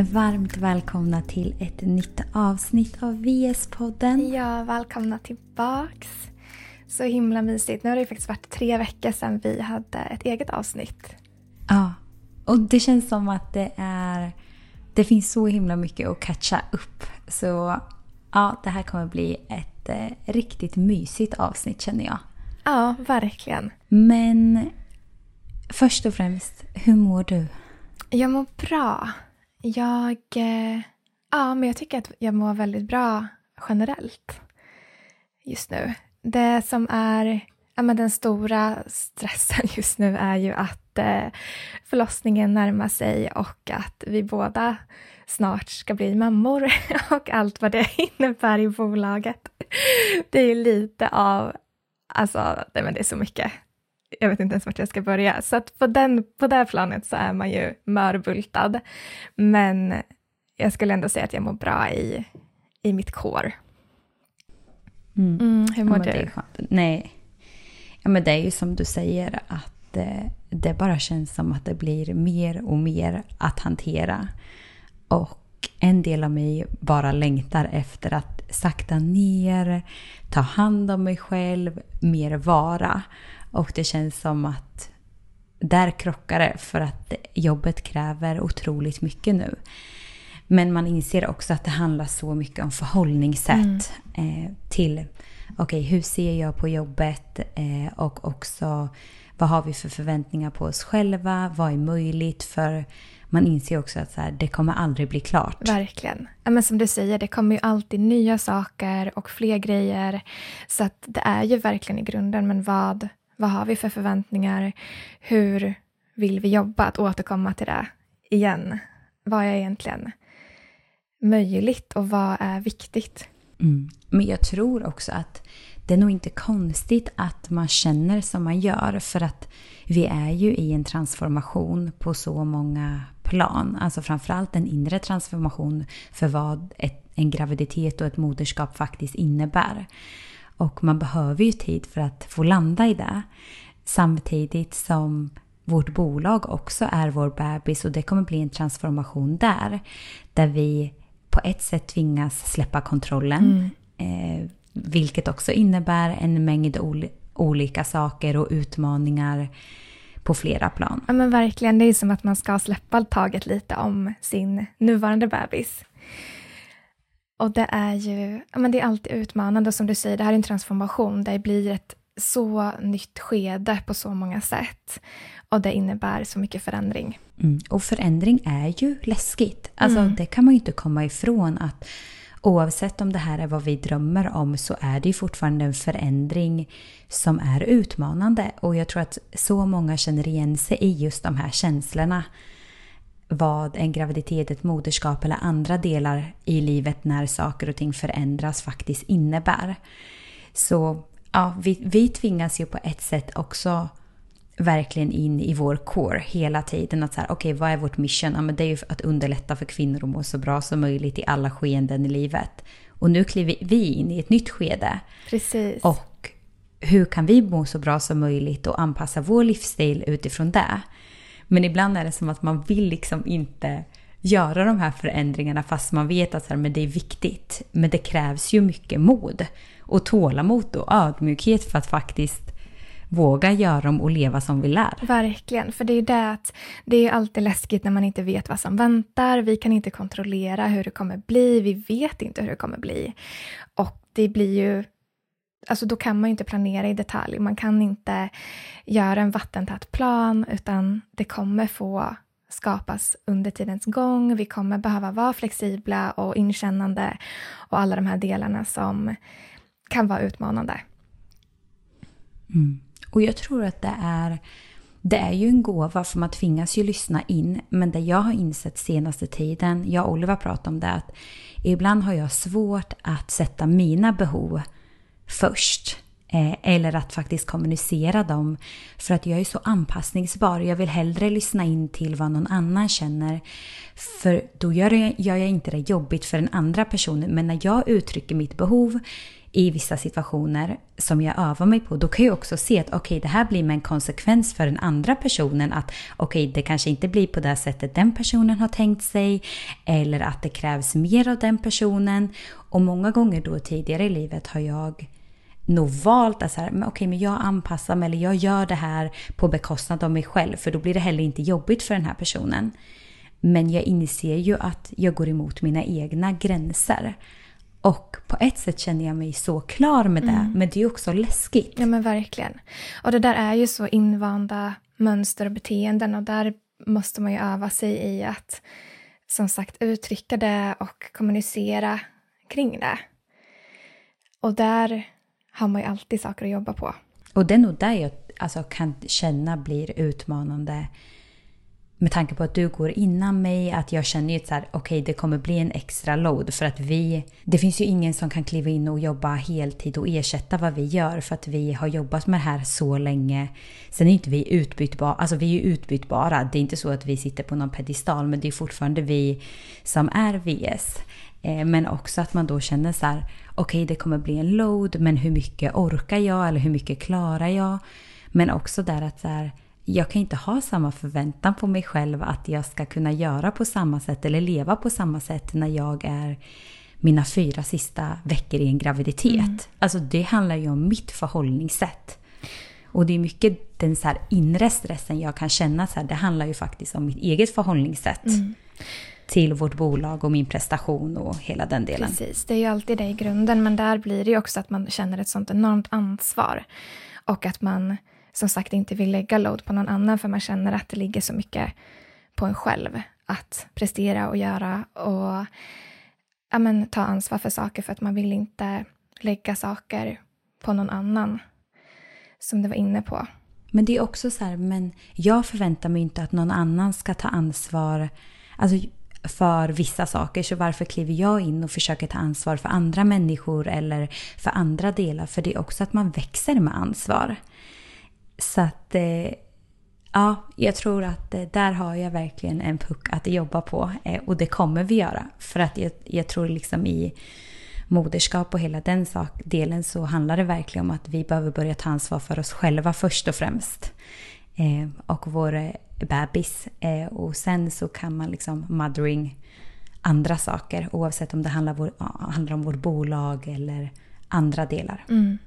Varmt välkomna till ett nytt avsnitt av VS-podden. Ja, välkomna tillbaks. Så himla mysigt. Nu har det faktiskt varit tre veckor sedan vi hade ett eget avsnitt. Ja, och det känns som att det är... Det finns så himla mycket att catcha upp. Så ja, det här kommer bli ett eh, riktigt mysigt avsnitt känner jag. Ja, verkligen. Men först och främst, hur mår du? Jag mår bra. Jag... Eh, ja, men jag tycker att jag mår väldigt bra generellt just nu. Det som är ja, men den stora stressen just nu är ju att eh, förlossningen närmar sig och att vi båda snart ska bli mammor och allt vad det innebär i bolaget. Det är ju lite av, alltså, nej men det är så mycket. Jag vet inte ens vart jag ska börja. Så att på, den, på det planet så är man ju mörbultad. Men jag skulle ändå säga att jag mår bra i, i mitt kår. Mm. Mm, hur mår ja, du? Det är skönt. Nej, ja, men det är ju som du säger att eh, det bara känns som att det blir mer och mer att hantera. Och en del av mig bara längtar efter att sakta ner, ta hand om mig själv, mer vara. Och det känns som att där krockar det för att jobbet kräver otroligt mycket nu. Men man inser också att det handlar så mycket om förhållningssätt eh, till okej, hur ser jag på jobbet eh, och också vad har vi för förväntningar på oss själva? Vad är möjligt? För man inser också att så här, det kommer aldrig bli klart. Verkligen. Ja, men som du säger, det kommer ju alltid nya saker och fler grejer. Så att det är ju verkligen i grunden, men vad, vad har vi för förväntningar? Hur vill vi jobba? Att återkomma till det igen. Vad är egentligen möjligt och vad är viktigt? Mm. Men jag tror också att det är nog inte konstigt att man känner som man gör. För att vi är ju i en transformation på så många plan. Alltså framförallt en inre transformation för vad ett, en graviditet och ett moderskap faktiskt innebär. Och man behöver ju tid för att få landa i det. Samtidigt som vårt bolag också är vår bebis och det kommer bli en transformation där. Där vi på ett sätt tvingas släppa kontrollen. Mm. Eh, vilket också innebär en mängd ol olika saker och utmaningar på flera plan. Ja men verkligen, det är som att man ska släppa taget lite om sin nuvarande bebis. Och det är ju, men det är alltid utmanande och som du säger, det här är en transformation. Det blir ett så nytt skede på så många sätt. Och det innebär så mycket förändring. Mm. Och förändring är ju läskigt. Alltså mm. det kan man ju inte komma ifrån att oavsett om det här är vad vi drömmer om så är det ju fortfarande en förändring som är utmanande. Och jag tror att så många känner igen sig i just de här känslorna. Vad en graviditet, ett moderskap eller andra delar i livet när saker och ting förändras faktiskt innebär. Så ja, vi, vi tvingas ju på ett sätt också verkligen in i vår core hela tiden. Att så här, okej, okay, vad är vårt mission? Ja, men det är ju att underlätta för kvinnor att må så bra som möjligt i alla skeenden i livet. Och nu kliver vi in i ett nytt skede. Precis. Och hur kan vi må så bra som möjligt och anpassa vår livsstil utifrån det? Men ibland är det som att man vill liksom inte göra de här förändringarna fast man vet att så här, men det är viktigt. Men det krävs ju mycket mod och tålamod och ödmjukhet för att faktiskt våga göra dem och leva som vi lär. Verkligen, för det är det att det är alltid läskigt när man inte vet vad som väntar. Vi kan inte kontrollera hur det kommer bli. Vi vet inte hur det kommer bli. Och det blir ju Alltså då kan man ju inte planera i detalj. Man kan inte göra en vattentät plan utan det kommer få skapas under tidens gång. Vi kommer behöva vara flexibla och inkännande och alla de här delarna som kan vara utmanande. Mm. Och jag tror att det är, det är ju en gåva för man tvingas ju lyssna in. Men det jag har insett senaste tiden, jag och Oliver pratade om det, att ibland har jag svårt att sätta mina behov först. Eh, eller att faktiskt kommunicera dem. För att jag är så anpassningsbar. Jag vill hellre lyssna in till vad någon annan känner. För då gör jag, gör jag inte det jobbigt för den andra personen. Men när jag uttrycker mitt behov i vissa situationer som jag övar mig på, då kan jag också se att okej, okay, det här blir med en konsekvens för den andra personen. Att okej, okay, det kanske inte blir på det sättet den personen har tänkt sig. Eller att det krävs mer av den personen. Och många gånger då tidigare i livet har jag nog valt att så här, men okej, men jag anpassar mig eller jag gör det här på bekostnad av mig själv. För då blir det heller inte jobbigt för den här personen. Men jag inser ju att jag går emot mina egna gränser. Och på ett sätt känner jag mig så klar med det, mm. men det är också läskigt. Ja men verkligen. Och det där är ju så invanda mönster och beteenden och där måste man ju öva sig i att som sagt uttrycka det och kommunicera kring det. Och där har man ju alltid saker att jobba på. Och det är nog där jag alltså, kan känna blir utmanande med tanke på att du går innan mig, att jag känner ju att okej okay, det kommer bli en extra load för att vi, det finns ju ingen som kan kliva in och jobba heltid och ersätta vad vi gör för att vi har jobbat med det här så länge. Sen är inte vi utbytbara, alltså vi är ju utbytbara, det är inte så att vi sitter på någon pedestal men det är fortfarande vi som är VS. Eh, men också att man då känner så här, okej okay, det kommer bli en load men hur mycket orkar jag eller hur mycket klarar jag? Men också där att så här, jag kan inte ha samma förväntan på mig själv att jag ska kunna göra på samma sätt eller leva på samma sätt när jag är mina fyra sista veckor i en graviditet. Mm. Alltså det handlar ju om mitt förhållningssätt. Och det är mycket den så inre stressen jag kan känna. Så här, det handlar ju faktiskt om mitt eget förhållningssätt. Mm. Till vårt bolag och min prestation och hela den delen. Precis, det är ju alltid det i grunden. Men där blir det ju också att man känner ett sånt enormt ansvar. Och att man som sagt inte vill lägga load på någon annan för man känner att det ligger så mycket på en själv att prestera och göra och ja, men, ta ansvar för saker för att man vill inte lägga saker på någon annan som du var inne på. Men det är också så här, men jag förväntar mig inte att någon annan ska ta ansvar alltså, för vissa saker. Så varför kliver jag in och försöker ta ansvar för andra människor eller för andra delar? För det är också att man växer med ansvar. Så att eh, ja, jag tror att eh, där har jag verkligen en puck att jobba på eh, och det kommer vi göra. För att jag, jag tror liksom i moderskap och hela den sak, delen så handlar det verkligen om att vi behöver börja ta ansvar för oss själva först och främst. Eh, och vår eh, bebis. Eh, och sen så kan man liksom mothering andra saker oavsett om det handlar, vår, handlar om vårt bolag eller andra delar. Mm.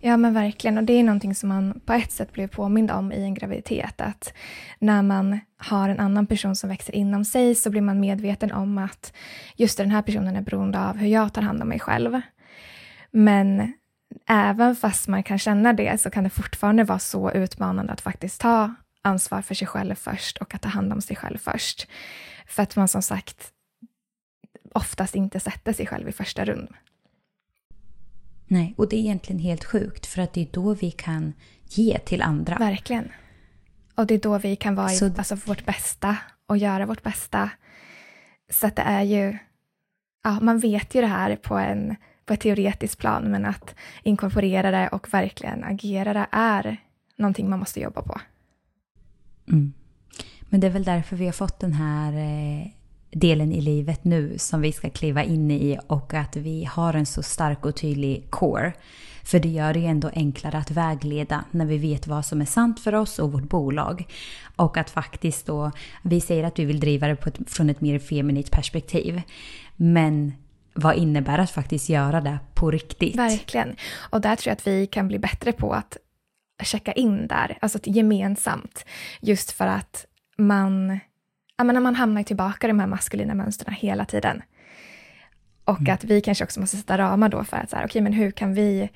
Ja men verkligen och det är någonting som man på ett sätt blir påmind om i en graviditet att när man har en annan person som växer inom sig så blir man medveten om att just den här personen är beroende av hur jag tar hand om mig själv. Men även fast man kan känna det så kan det fortfarande vara så utmanande att faktiskt ta ansvar för sig själv först och att ta hand om sig själv först. För att man som sagt oftast inte sätter sig själv i första rund. Nej, och det är egentligen helt sjukt för att det är då vi kan ge till andra. Verkligen. Och det är då vi kan vara i Så... alltså, vårt bästa och göra vårt bästa. Så att det är ju, ja, man vet ju det här på, en, på ett teoretiskt plan, men att inkorporera det och verkligen agera det är någonting man måste jobba på. Mm. Men det är väl därför vi har fått den här eh, delen i livet nu som vi ska kliva in i och att vi har en så stark och tydlig core. För det gör det ju ändå enklare att vägleda när vi vet vad som är sant för oss och vårt bolag. Och att faktiskt då, vi säger att vi vill driva det ett, från ett mer feminint perspektiv. Men vad innebär att faktiskt göra det på riktigt? Verkligen. Och där tror jag att vi kan bli bättre på att checka in där, alltså gemensamt. Just för att man ja, men när man hamnar tillbaka i de här maskulina mönstren hela tiden. Och mm. att vi kanske också måste sätta ramar då för att så här, okay, men hur kan vi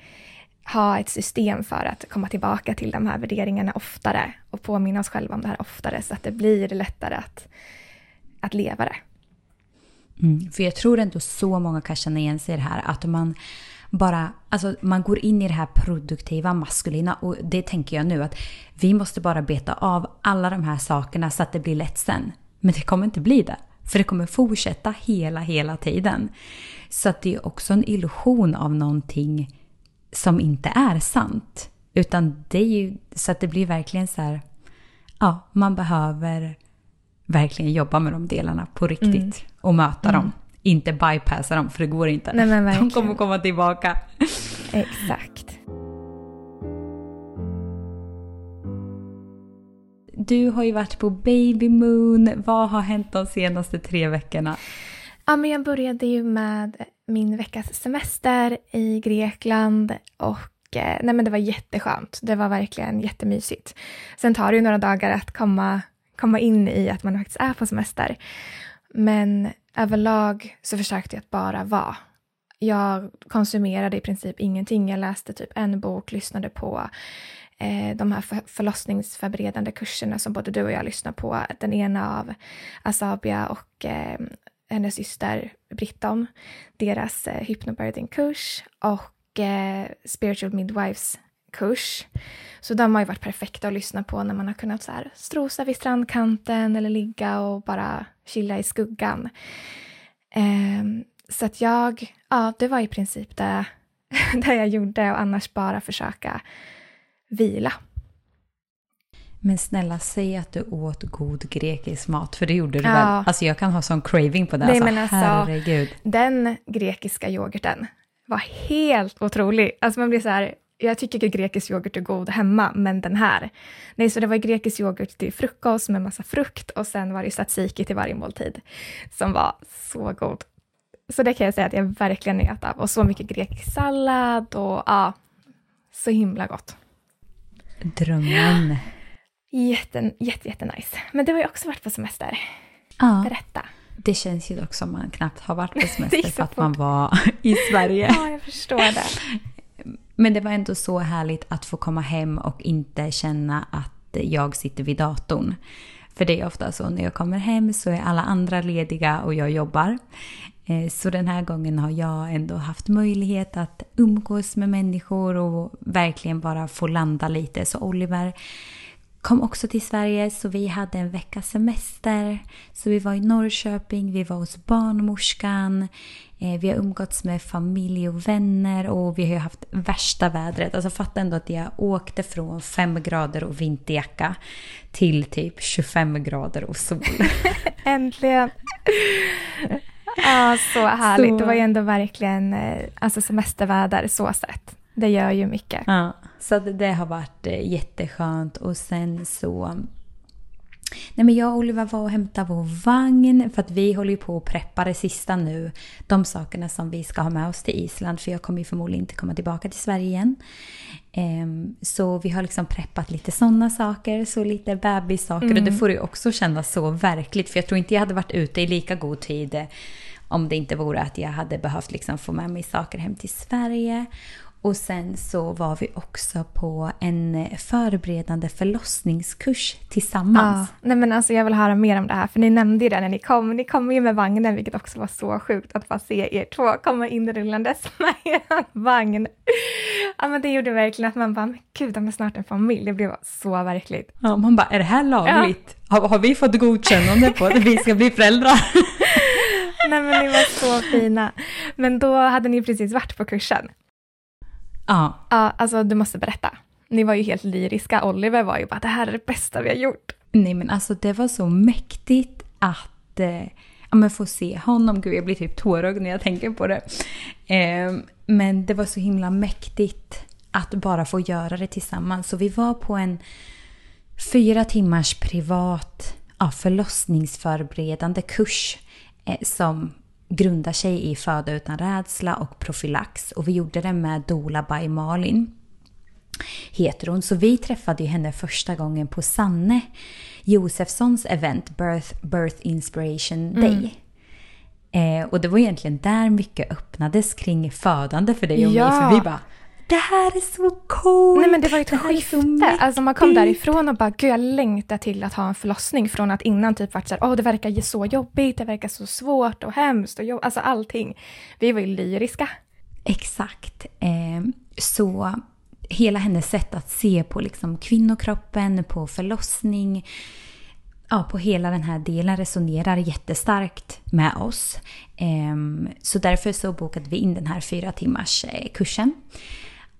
ha ett system för att komma tillbaka till de här värderingarna oftare och påminna oss själva om det här oftare så att det blir lättare att, att leva det. Mm, för jag tror ändå så många kan känna igen sig i det här att man bara, alltså man går in i det här produktiva maskulina och det tänker jag nu att vi måste bara beta av alla de här sakerna så att det blir lätt sen. Men det kommer inte bli det. För det kommer fortsätta hela, hela tiden. Så att det är också en illusion av någonting som inte är sant. Utan det är ju så att det blir verkligen så här, ja, man behöver verkligen jobba med de delarna på riktigt mm. Och möta mm. dem inte bypassa dem för det går inte. Nej, men De kommer komma tillbaka. Exakt. Du har ju varit på Baby Moon. Vad har hänt de senaste tre veckorna? Ja, men jag började ju med min veckas semester i Grekland och eh, nej, men det var jätteskönt. Det var verkligen jättemysigt. Sen tar det ju några dagar att komma, komma in i att man faktiskt är på semester. Men överlag så försökte jag att bara vara. Jag konsumerade i princip ingenting. Jag läste typ en bok, lyssnade på eh, de här för- förlossningsförberedande kurserna som både du och jag lyssnar på. Den ena av Asabia och eh, hennes syster Britton, deras eh, hypnobirthing-kurs och eh, spiritual midwives-kurs. Så de har ju varit perfekta att lyssna på när man har kunnat så här, strosa vid strandkanten eller ligga och bara chilla i skuggan. Ehm, så att jag, ja, det var i princip det, det jag gjorde och annars bara försöka vila. Men snälla, säg att du åt god grekisk mat, för det gjorde du Ja. väl? Alltså jag kan ha sån craving på det. Nej, alltså, men alltså- herregud. Den grekiska yoghurten var helt otrolig. Alltså man blir så här, jag tycker att grekisk yoghurt är god hemma, men den här. Nej, så det var grekisk yoghurt till frukost med massa frukt och sen var det tzatziki till varje måltid som var så god. Så det kan jag säga att jag verkligen njöt av. Och så mycket grekisk sallad och ja, så himla gott. Drömmen. Jätte, jätte, jätte nice. Men du har ju också varit på semester. Ja, Berätta. det känns ju dock som man knappt har varit på semester för att man var i Sverige. Ja, jag förstår det. Men det var ändå så härligt att få komma hem och inte känna att jag sitter vid datorn. För det är ofta så när jag kommer hem så är alla andra lediga och jag jobbar. Eh, så den här gången har jag ändå haft möjlighet att umgås med människor och verkligen bara få landa lite. Så Oliver kom också till Sverige så vi hade en veckas semester. Så vi var i Norrköping, vi var hos barnmorskan, eh, vi har umgåtts med familj och vänner och vi har ju haft värsta vädret. Alltså fatta ändå att jag åkte från 5 grader och vinterjacka till typ 25 grader och sol. Äntligen! Ja, så härligt. Så- Det var ju ändå verkligen eh, alltså semesterväder så sett. Det gör ju mycket. Ja, så det har varit eh, jätteskönt och sen så... Nej men jag och Oliver var och hämtade vår vagn för att vi håller ju på att preppa det sista nu. De sakerna som vi ska ha med oss till Island för jag kommer ju förmodligen inte komma tillbaka till Sverige igen. Ehm, så vi har liksom preppat lite sådana saker, så lite bebissaker och det får ju också kännas så verkligt för jag tror inte jag hade varit ute i lika god tid eh, om det inte vore att jag hade behövt liksom få med mig saker hem till Sverige. Och sen så var vi också på en förberedande förlossningskurs Ja, tillsammans. nej men alltså jag vill höra mer om det här, för ni nämnde ju det när ni kom. Ni kom ju med vagnen, vilket också var så sjukt att bara se er två komma inrullandes med er vagn. Ja, men det gjorde verkligen att man bara, men gud, de är snart en familj. Det blev så verkligt. Ja, man bara, är det här lagligt? Har, har vi fått godkännande på att vi ska bli föräldrar? Nej, men ni var så fina. Men då hade ni precis varit på kursen. Ja, Ja, alltså du måste berätta. Ni var ju helt lyriska. Oliver var ju bara, det här är det bästa vi har gjort. nej men alltså det var så mäktigt att eh, ja, men få se honom. Gud, jag blir typ tårögd när jag tänker på det. Eh, men det var så himla mäktigt att bara få göra det tillsammans. Så vi var på en fyra timmars privat ja, förlossningsförberedande kurs eh, som grundar sig i föda utan rädsla och profylax. Och vi gjorde det med Dola by Malin heter hon. Så vi träffade henne första gången på Sanne Josefssons event Birth, Birth Inspiration Day. Eh, och det var egentligen där mycket öppnades kring födande för dig och Ja. mig. För vi bara det här är så coolt! Nej men det var ju ett skifte. Alltså man kom mäktigt." därifrån och bara, gud jag längtar till att ha en förlossning. Från att innan typ varit såhär, åh det verkar så jobbigt, det verkar så svårt och hemskt och jobb, alltså allting. Vi var ju lyriska. Exakt. Eh, så hela hennes sätt att se på liksom kvinnokroppen, på förlossning, ja, på hela den här delen resonerar jättestarkt med oss. Eh, så därför så bokade vi in den här fyra timmars eh, kursen.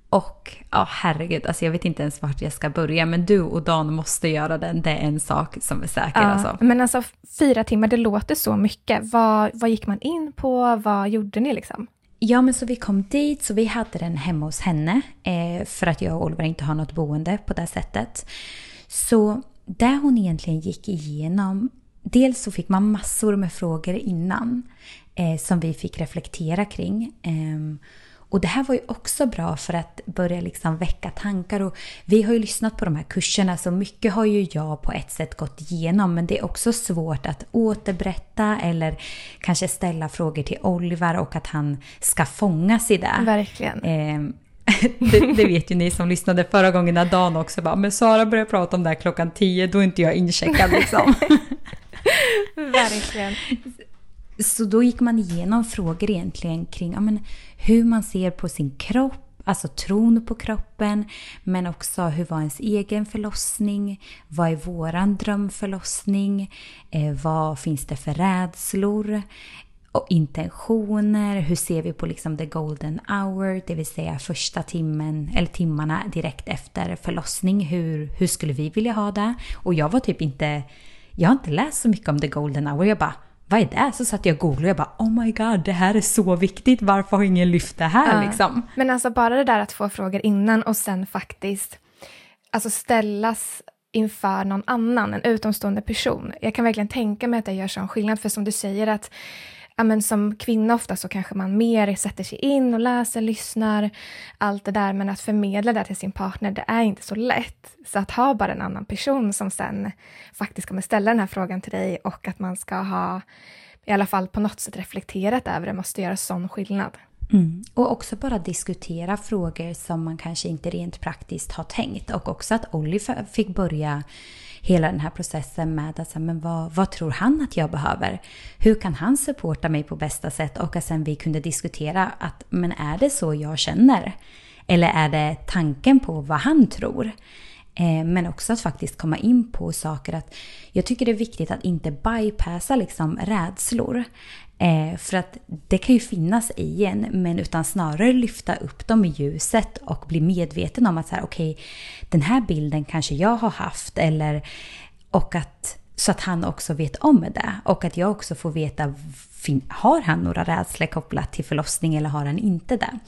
Och Ja, herregud. Alltså jag vet inte ens vart jag ska börja. Men du och Dan måste göra den. Det är en sak som är säker. Ja, Alltså. Men alltså fyra timmar, det låter så mycket. Vad, vad gick man in på? Vad gjorde ni liksom? Ja, men så vi kom dit, så vi hade den hemma hos henne. Eh, för att jag och Oliver inte har något boende på det sättet. Så där hon egentligen gick igenom, dels så fick man massor med frågor innan. Eh, som vi fick reflektera kring. Eh, och det här var ju också bra för att börja liksom väcka tankar. Och vi har ju lyssnat på de här kurserna så mycket har ju jag på ett sätt gått igenom. Men det är också svårt att återberätta eller kanske ställa frågor till Oliver och att han ska fångas i det. Verkligen. Eh, det, det, vet ju ni som lyssnade förra gången när Dan också bara “men Sara börjar prata om det här klockan tio, då är inte jag incheckad liksom”. Verkligen. Så då gick man igenom frågor egentligen kring ja, men, hur man ser på sin kropp, alltså tron på kroppen, men också hur var ens egen förlossning? Vad är våran drömförlossning? Eh, vad finns det för rädslor? Och intentioner, hur ser vi på liksom the golden hour, det vill säga första timmen eller timmarna direkt efter förlossning. Hur, hur skulle vi vilja ha det? Och jag var typ inte, jag har inte läst så mycket om the golden hour. Jag bara, vad är det? Så satt jag och googlade och jag bara oh my god, det här är så viktigt, varför har ingen lyft det här Ja. liksom? Men alltså bara det där att få frågor innan och sen faktiskt alltså ställas inför någon annan, en utomstående person. Jag kan verkligen tänka mig att det gör sån skillnad, för som du säger att ja, men som kvinna ofta så kanske man mer sätter sig in och läser, lyssnar, allt det där, men att förmedla det till sin partner, det är inte så lätt. Så att ha bara en annan person som sen faktiskt kommer ställa den här frågan till dig och att man ska ha i alla fall på något sätt reflekterat över det måste göra sån skillnad. Mm. Och också bara diskutera frågor som man kanske inte rent praktiskt har tänkt. Och också att Oliver fick börja hela den här processen med att säga, men vad, vad tror han att jag behöver? Hur kan han supporta mig på bästa sätt? Och att sen vi kunde diskutera att men är det så jag känner? Eller är det tanken på vad han tror? Eh, men också att faktiskt komma in på saker att jag tycker det är viktigt att inte bypassa liksom rädslor. Eh, för att det kan ju finnas i en, men utan snarare lyfta upp dem i ljuset och bli medveten om att så här, okej, den här bilden kanske jag har haft eller och att så att han också vet om det och att jag också får veta har han några rädslor kopplat till förlossning eller har han inte det?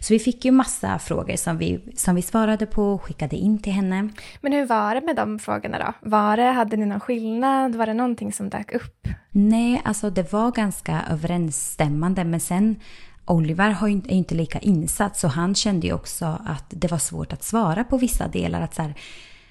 Så vi fick ju massa frågor som vi, som vi svarade på och skickade in till henne. Men hur var det med de frågorna då? Var det, hade ni någon skillnad? Var det någonting som dök upp? Nej, alltså det var ganska överensstämmande men sen Oliver har ju inte- är ju inte lika insatt så han kände ju också att det var svårt att svara på vissa delar. Att så här,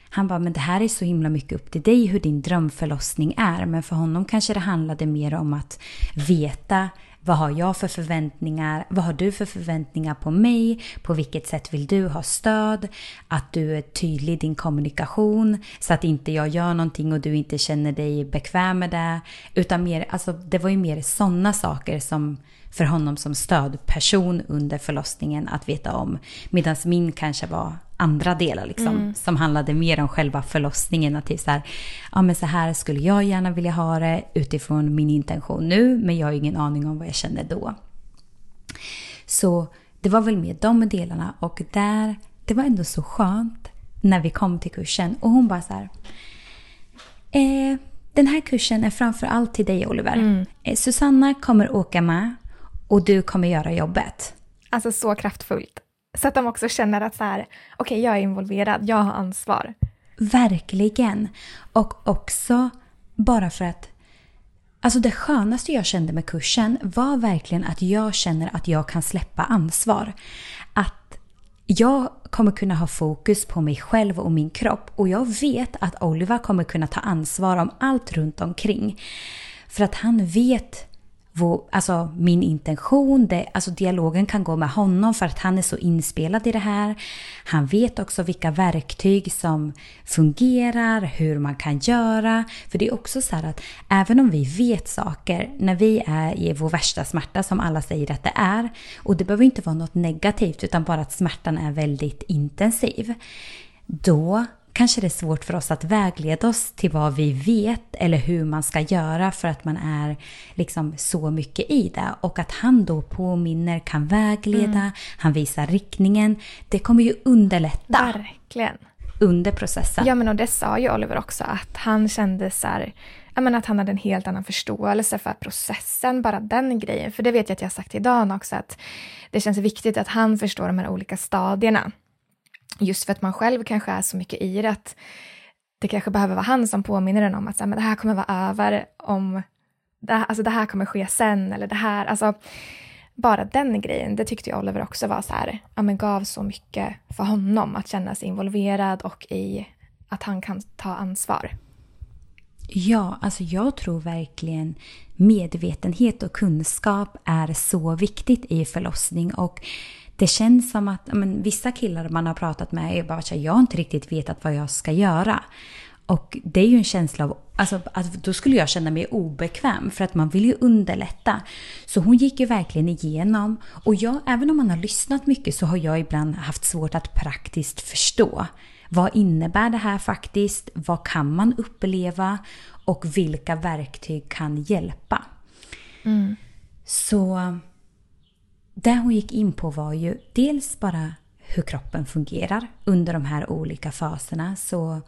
han bara, men det här är så himla mycket upp till dig hur din drömförlossning är. Men för honom kanske det handlade mer om att veta vad har jag för förväntningar? Vad har du för förväntningar på mig? På vilket sätt vill du ha stöd? Att du är tydlig i din kommunikation så att inte jag gör någonting och du inte känner dig bekväm med det. Utan mer, alltså det var ju mer sådana saker som för honom som stödperson under förlossningen att veta om. Medan min kanske var andra delar liksom. Som handlade mer om själva förlossningen. Att typ så här, ja men så här skulle jag gärna vilja ha det utifrån min intention nu. Men jag har ingen aning om vad jag känner då. Så det var väl med de delarna och där, det var ändå så skönt när vi kom till kursen och hon bara så här. Eh, den här kursen är framför allt till dig Oliver. Eh, Susanna kommer åka med och du kommer göra jobbet. Alltså så kraftfullt. Så att de också känner att så här, okej jag är involverad, jag har ansvar. Verkligen. Och också bara för att Alltså det skönaste jag kände med kursen var verkligen att jag känner att jag kan släppa ansvar. Att jag kommer kunna ha fokus på mig själv och min kropp och jag vet att Oliver kommer kunna ta ansvar om allt runt omkring. För att han vet vår, alltså min intention, det, alltså dialogen kan gå med honom för att han är så inspelad i det här. Han vet också vilka verktyg som fungerar, hur man kan göra. För det är också så här att även om vi vet saker, när vi är i vår värsta smärta som alla säger att det är, och det behöver inte vara något negativt utan bara att smärtan är väldigt intensiv. Då kanske det är svårt för oss att vägleda oss till vad vi vet eller hur man ska göra för att man är liksom så mycket i det. Och att han då påminner, kan vägleda, mm. han visar riktningen. Det kommer ju underlätta. Verkligen. Under processen. Ja men och det sa ju Oliver också att han kände så här, men att han hade en helt annan förståelse för processen, bara den grejen. För det vet jag att jag har sagt till Dan också, att det känns viktigt att han förstår de här olika stadierna. Just för att man själv kanske är så mycket i det att det kanske behöver vara han som påminner en om att så här, men det här kommer vara över om det här, alltså det här kommer ske sen eller det här. Alltså, bara den grejen, det tyckte jag Oliver också var så här, ja, men gav så mycket för honom att känna sig involverad och i att han kan ta ansvar. Ja, alltså jag tror verkligen medvetenhet och kunskap är så viktigt i förlossning och det känns som att men, vissa killar man har pratat med är bara att jag har inte riktigt vetat vad jag ska göra. Och det är ju en känsla av, alltså att då skulle jag känna mig obekväm för att man vill ju underlätta. Så hon gick ju verkligen igenom och jag, även om man har lyssnat mycket så har jag ibland haft svårt att praktiskt förstå. Vad innebär det här faktiskt? Vad kan man uppleva? Och vilka verktyg kan hjälpa? Mm. Så det hon gick in på var ju dels bara hur kroppen fungerar under de här olika faserna. Så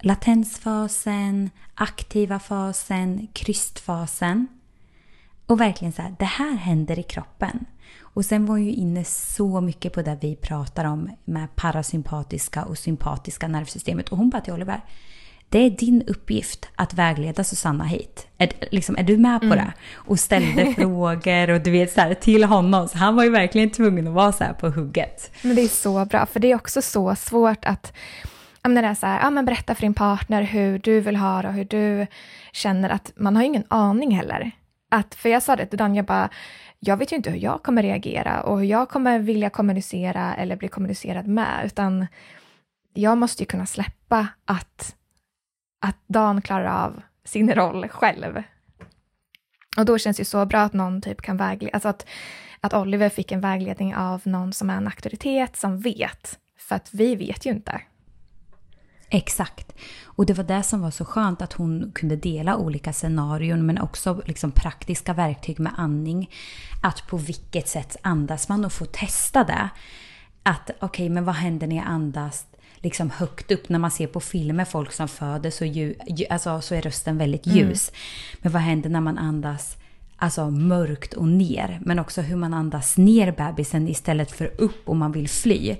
latensfasen, aktiva fasen, krystfasen. Och verkligen så här, det här händer i kroppen. Och sen var hon ju inne så mycket på det vi pratar om med parasympatiska och sympatiska nervsystemet. Och hon bara till Oliver, det är din uppgift att vägleda Susanna hit. Är, liksom, är du med på mm. det? Och ställde frågor och du vet så här, till honom. Så han var ju verkligen tvungen att vara så här på hugget. Men det är så bra, för det är också så svårt att när det är så här, ja, men berätta för din partner hur du vill ha det och hur du känner att man har ingen aning heller. Att, för jag sa det till Dan, jag bara, jag vet ju inte hur jag kommer reagera och hur jag kommer vilja kommunicera eller bli kommunicerad med, utan jag måste ju kunna släppa att, att Dan klarar av sin roll själv. Och då känns det ju så bra att någon typ kan vägleda, alltså att, att Oliver fick en vägledning av någon som är en auktoritet som vet, för att vi vet ju inte. Exakt. Och det var det som var så skönt att hon kunde dela olika scenarion men också liksom praktiska verktyg med andning. Att på vilket sätt andas man och få testa det. Att okej, okay, men vad händer när jag andas liksom högt upp? När man ser på filmer folk som föder så, ju, alltså, så är rösten väldigt mm. ljus. Mm. Men vad händer när man andas alltså mörkt och ner. Men också hur man andas ner bebisen istället för upp om man vill fly.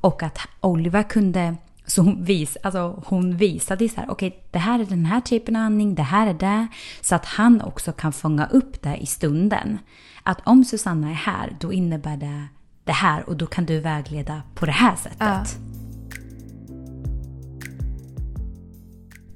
Och att Oliver kunde så hon, vis, alltså hon visade så här, okej okay, det här är den här typen av andning, det här är det. Så att han också kan fånga upp det i stunden. Att om Susanna är här, då innebär det det här och då kan du vägleda på det här sättet. Ja.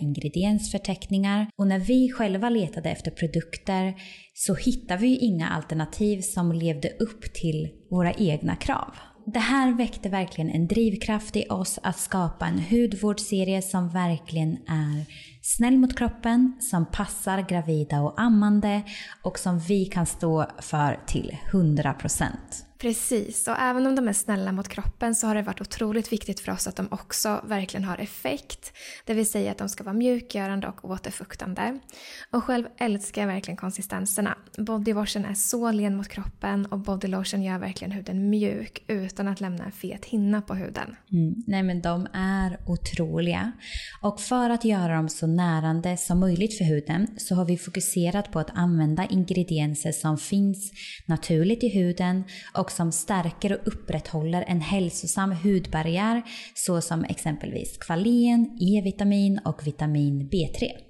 ingrediensförteckningar och när vi själva letade efter produkter så hittade vi inga alternativ som levde upp till våra egna krav. Det här väckte verkligen en drivkraft i oss att skapa en hudvårdsserie som verkligen är snäll mot kroppen, som passar gravida och ammande och som vi kan stå för till 100%. Precis, och även om de är snälla mot kroppen så har det varit otroligt viktigt för oss att de också verkligen har effekt. Det vill säga att de ska vara mjukgörande och återfuktande. Och själv älskar jag verkligen konsistenserna. Bodywashen är så len mot kroppen och bodylotion gör verkligen huden mjuk utan att lämna en fet hinna på huden. Mm. Nej men de är otroliga. Och för att göra dem så närande som möjligt för huden så har vi fokuserat på att använda ingredienser som finns naturligt i huden och och som stärker och upprätthåller en hälsosam hudbarriär såsom exempelvis kvalen, E-vitamin och vitamin B3.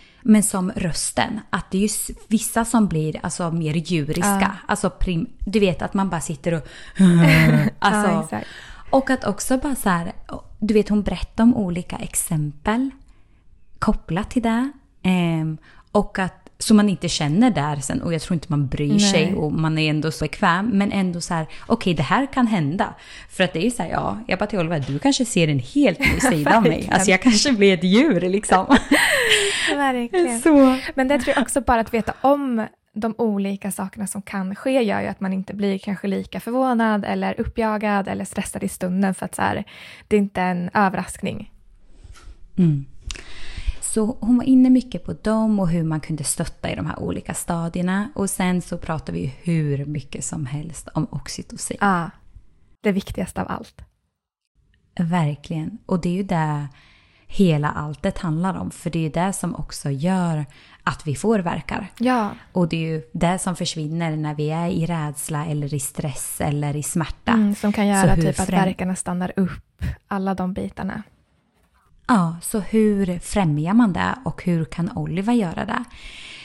men som rösten, att det är ju vissa som blir alltså, mer djuriska. Ja. Alltså prim, du vet att man bara sitter och... alltså, ja, och att också bara så här, du vet hon berättar om olika exempel kopplat till det. Eh, och att så man inte känner där sen och jag tror inte man bryr Nej. sig och man är ändå så bekväm. Men ändå så här, okej okay, det här kan hända. För att det är så här, ja, jag bara till Oliver, du kanske ser en helt ny sida av mig. Alltså jag kanske blir ett djur liksom. Verkligen. Så. Men det tror jag också bara att veta om de olika sakerna som kan ske gör ju att man inte blir kanske lika förvånad eller uppjagad eller stressad i stunden för att så här, det är inte en överraskning. Mm. Så hon var inne mycket på dem och hur man kunde stötta i de här olika stadierna. Och sen så pratar vi hur mycket som helst om oxytocin. Ja, det viktigaste av allt. Verkligen. Och det är ju det hela alltet handlar om. För det är ju det som också gör att vi får verkar. Ja. Och det är ju det som försvinner när vi är i rädsla eller i stress eller i smärta. Mm, som kan göra typ att verkarna stannar upp. Alla de bitarna. Ja, så hur främjar man det och hur kan Oliver göra det?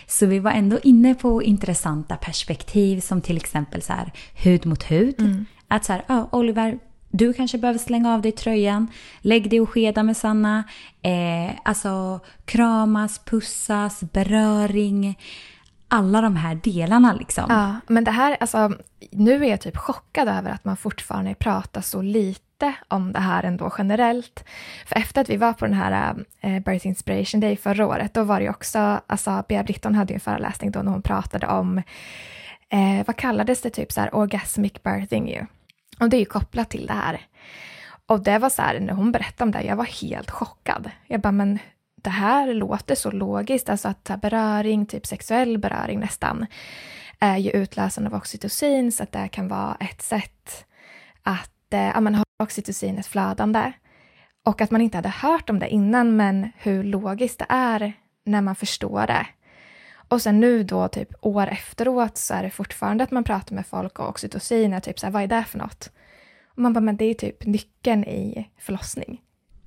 Så vi var ändå inne på intressanta perspektiv som till exempel så här, hud mot hud. Mm. Att så här, ja, Oliver, du kanske behöver slänga av dig tröjan, lägg dig och skeda med Sanna. Eh, alltså kramas, pussas, beröring. Alla de här delarna liksom. Ja, men det här, alltså nu är jag typ chockad över att man fortfarande pratar så lite om det här ändå generellt. För efter att vi var på den här eh, Birth Inspiration Day förra året, då var det ju också, alltså Bea Britton hade ju en föreläsning då när hon pratade om, eh, vad kallades det, typ så här orgasmic birthing ju. Och det är ju kopplat till det här. Och det var så här, när hon berättade om det, jag var helt chockad. Jag bara, men det här låter så logiskt, alltså att beröring, typ sexuell beröring nästan, är ju utlösande av oxytocin, så att det kan vara ett sätt att eh, ja, men oxytocinet flödande. Och att man inte hade hört om det innan, men hur logiskt det är när man förstår det. Och sen nu då, typ år efteråt, så är det fortfarande att man pratar med folk och oxytocin är typ så här, vad är det för något? Och man bara, men det är typ nyckeln i förlossning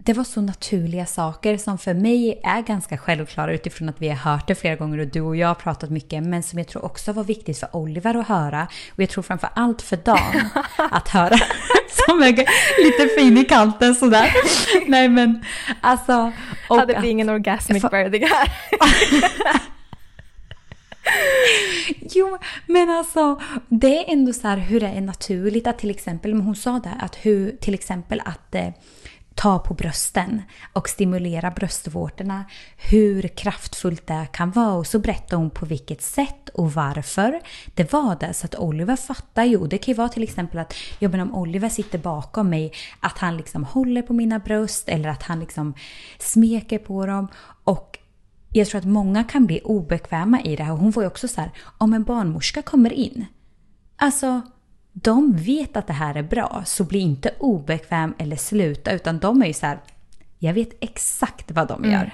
det var så naturliga saker som för mig är ganska självklara utifrån att vi har hört det flera gånger och du och jag har pratat mycket men som jag tror också var viktigt för Oliver att höra och jag tror framför allt för Dan att höra som är lite fin i kanten sådär. Nej men alltså. Och Hade det ingen orgasmic birthing här. jo, men alltså det är ändå så här hur det är naturligt att till exempel, men hon sa det, att hur till exempel att eh, ta på brösten och stimulera bröstvårtorna, hur kraftfullt det kan vara. Och så berättar hon på vilket sätt och varför det var det. Så att Oliver fattar ju. Det kan ju vara till exempel att ja, men om Oliver sitter bakom mig, att han liksom håller på mina bröst eller att han liksom smeker på dem. Och jag tror att många kan bli obekväma i det här. Hon får ju också så här, om en barnmorska kommer in. Alltså, de vet att det här är bra, så bli inte obekväm eller sluta, utan de är ju så här, jag vet exakt vad de mm. gör.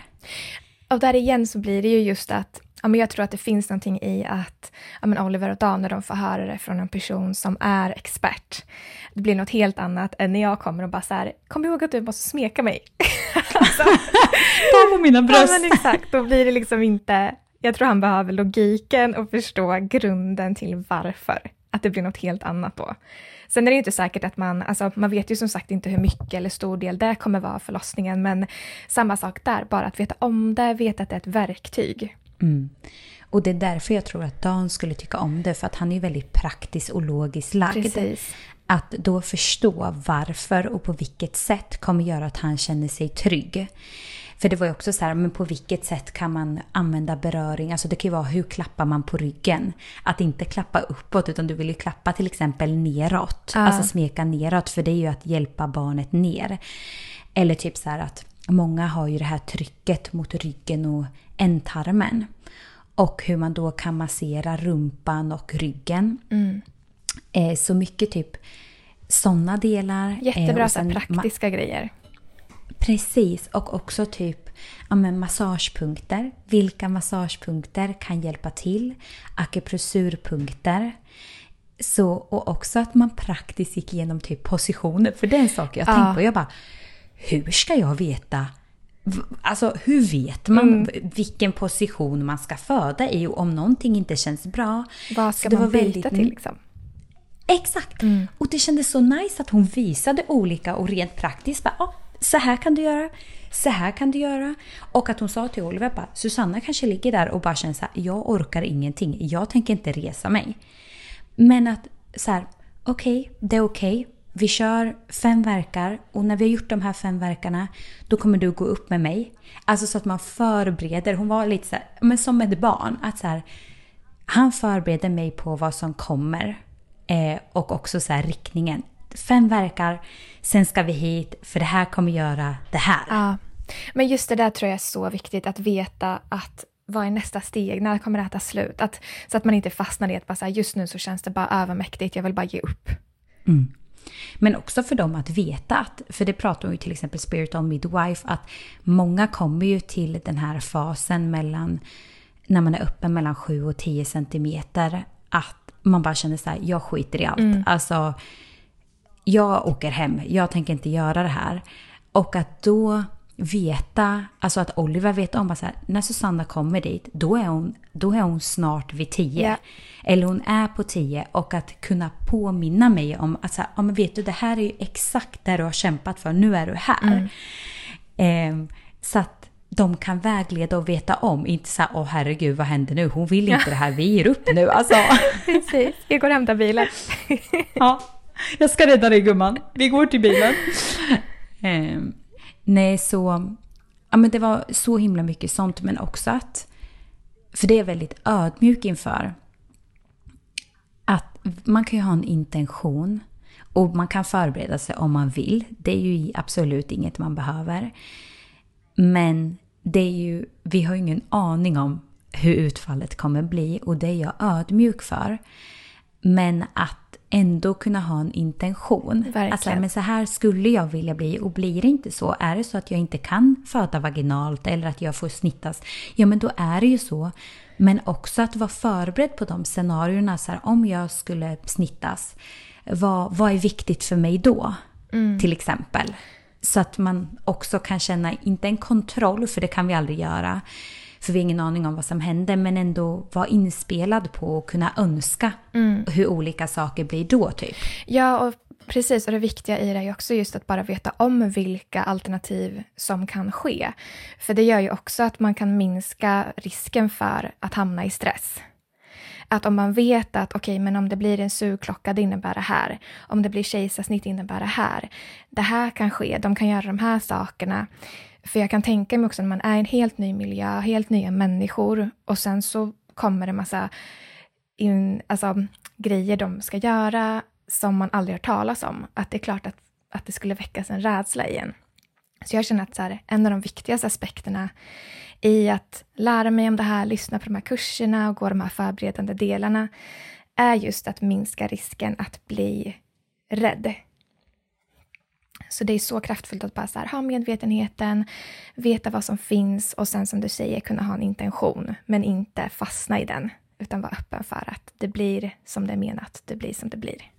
Och där igen så blir det ju just att ja, men jag tror att det finns någonting i att ja, men Oliver och Dan, när de får höra det från en person som är expert, det blir något helt annat än när jag kommer och bara så här, kom ihåg att du måste smeka mig. alltså, Ta på mina bröst. Ja, men exakt, då blir det liksom inte, jag tror han behöver logiken och förstå grunden till varför att det blir något helt annat då. Sen är det ju inte säkert att man, alltså man vet ju som sagt inte hur mycket eller stor del det kommer vara förlossningen, men samma sak där, bara att veta om det, veta att det är ett verktyg. Mm. Och det är därför jag tror att Dan skulle tycka om det, för att han är väldigt praktiskt och logiskt lagd. Precis. Att då förstå varför och på vilket sätt kommer göra att han känner sig trygg. För det var ju också så här, men på vilket sätt kan man använda beröring? Alltså det kan ju vara hur klappar man på ryggen? Att inte klappa uppåt utan du vill ju klappa till exempel neråt. Ja. Alltså smeka neråt för det är ju att hjälpa barnet ner. Eller typ så här att många har ju det här trycket mot ryggen och ändtarmen. Och hur man då kan massera rumpan och ryggen. Mm. Eh, så mycket typ sådana delar. Eh, Jättebra här sen praktiska grejer. Precis, och också typ ja, men massagepunkter. Vilka massagepunkter kan hjälpa till? Akupressurpunkter. Så, och också att man praktiskt gick igenom typ positioner. För det är en sak jag Ja. tänkt på. Jag bara, hur ska jag veta? Alltså hur vet man Mm. vilken position man ska föda i och om någonting inte känns bra? Vad ska man var byta väldigt- till liksom? Exakt! Och det kändes så nice att hon visade olika och rent praktiskt bara, "Ja, så här kan du göra, så här kan du göra. Och att hon sa till Oliver bara, Susanna kanske ligger där och bara känner så här, jag orkar ingenting, jag tänker inte resa mig. Men att så här, okej, det är okej. Vi kör fem verkar och när vi har gjort de här fem verkarna då kommer du gå upp med mig. Alltså så att man förbereder. Hon var lite så här, men som ett barn. Att så här, han förbereder mig på vad som kommer. Eh, och också så här riktningen. Fem verkar, sen ska vi hit för det här kommer göra det här. Ja. Men just det där tror jag är så viktigt, att veta att vad är nästa steg? När kommer det här ta slut? Att, så att man inte fastnar i att bara så här, just nu så känns det bara övermäktigt, jag vill bara ge upp. Men också för dem att veta att, för det pratar ju till exempel Spirit on Midwife, att många kommer ju till den här fasen mellan, när man är öppen mellan 7 och 10 centimeter, att man bara känner så här, jag skiter i allt. Alltså, jag åker hem, jag tänker inte göra det här. Och att då veta, alltså att Oliver vet om att så här, när Susanna kommer dit, då är hon, då är hon snart vid 10. Ja. Eller hon är på 10 och att kunna påminna mig om att så här, ja, men vet du, det här är ju exakt det du har kämpat för, nu är du här. Ehm, så att de kan vägleda och veta om, inte så här, åh herregud vad händer nu, hon vill inte det här, vi ger upp nu. Alltså, Precis, jag går och hämtar bilen. ja, jag ska rädda dig gumman, vi går till bilen. Ehm, nej, så, ja men det var så himla mycket sånt, men också att, för det är jag väldigt ödmjuk inför, att man kan ju ha en intention och man kan förbereda sig om man vill. Det är ju absolut inget man behöver. Men det är ju, vi har ju ingen aning om hur utfallet kommer bli och det är jag ödmjuk för. Men att ändå kunna ha en intention. Verkligen. Alltså, men så här skulle jag vilja bli och blir det inte så, är det så att jag inte kan föda vaginalt eller att jag får snittas, ja men då är det ju så. Men också att vara förberedd på de scenarierna, så här, om jag skulle snittas, vad, vad är viktigt för mig då? Till exempel. Så att man också kan känna, inte en kontroll, för det kan vi aldrig göra. För vi har ingen aning om vad som händer, men ändå vara inspelad på och kunna önska hur olika saker blir då typ. Ja, och precis. Och det viktiga i det är ju också just att bara veta om vilka alternativ som kan ske. För det gör ju också att man kan minska risken för att hamna i stress. Att om man vet att okej, men om det blir en sugklocka, det innebär det här. Om det blir kejsarsnitt innebär det här. Det här kan ske, de kan göra de här sakerna. För jag kan tänka mig också när man är i en helt ny miljö, helt nya människor och sen så kommer det massa in, alltså, grejer de ska göra som man aldrig hört talas om. Att det är klart att, att det skulle väckas en rädsla igen. Så jag känner att så här, en av de viktigaste aspekterna i att lära mig om det här, lyssna på de här kurserna och gå de här förberedande delarna är just att minska risken att bli rädd. Så det är så kraftfullt att bara här, ha medvetenheten, veta vad som finns och sen som du säger kunna ha en intention men inte fastna i den utan vara öppen för att det blir som det är menat, det blir som det blir.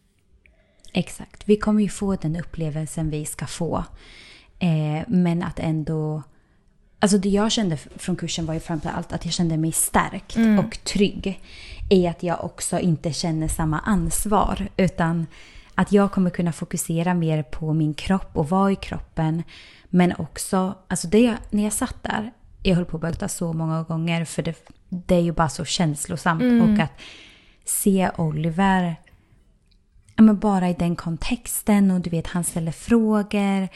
Exakt. Vi kommer ju få den upplevelsen vi ska få. Eh, men att ändå... Alltså det jag kände från kursen var ju framförallt att jag kände mig stärkt och trygg. I att jag också inte känner samma ansvar. Utan att jag kommer kunna fokusera mer på min kropp och vara i kroppen. Men också, alltså det, när jag satt där. jag höll på att bölta så många gånger för det, det är ju bara så känslosamt. Mm. Och att se Oliver, ja, men bara i den kontexten och du vet han ställer frågor.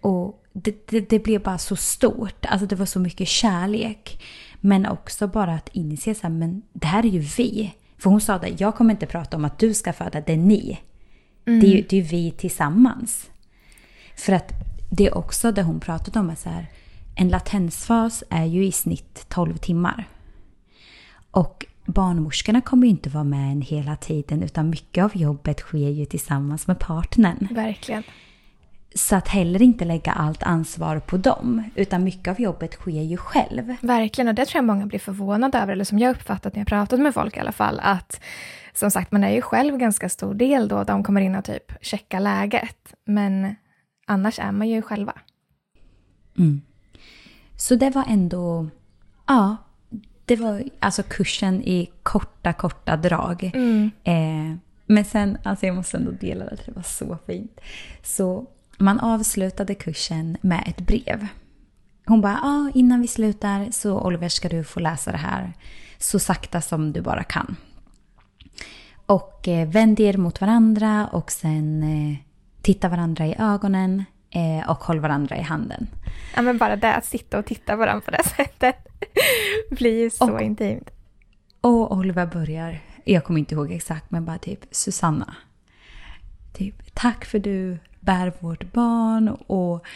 Och det, det, det blev bara så stort. Alltså det var så mycket kärlek. Men också bara att inse så här, men det här är ju vi. För hon sa det, jag kommer inte prata om att du ska föda, det är ni. Det, är ju, det är vi tillsammans. För att det är också det hon pratade om, är så här, en latensfas är ju i snitt 12 timmar. Och barnmorskorna kommer ju inte vara med en hela tiden utan mycket av jobbet sker ju tillsammans med partnern. Verkligen. Så att heller inte lägga allt ansvar på dem utan mycket av jobbet sker ju själv. Verkligen, och det tror jag många blir förvånade över, eller som jag uppfattat när jag pratat med folk i alla fall, att som sagt, man är ju själv ganska stor del då, de kommer in och typ checkar läget, men annars är man ju själva. Så det var ändå, ja, det var alltså kursen i korta, korta drag. Eh, men sen, alltså jag måste ändå dela det, det var så fint. Så man avslutade kursen med ett brev. Hon bara, ja innan vi slutar så Oliver ska du få läsa det här så sakta som du bara kan. Och eh, vänd er mot varandra och sen eh, titta varandra i ögonen eh, och håll varandra i handen. Ja, men bara det, att sitta och titta varandra på det sättet blir ju så Och- intimt. Och Oliver börjar, jag kommer inte ihåg exakt, men bara typ Susanna. Typ, tack för du bär vårt barn och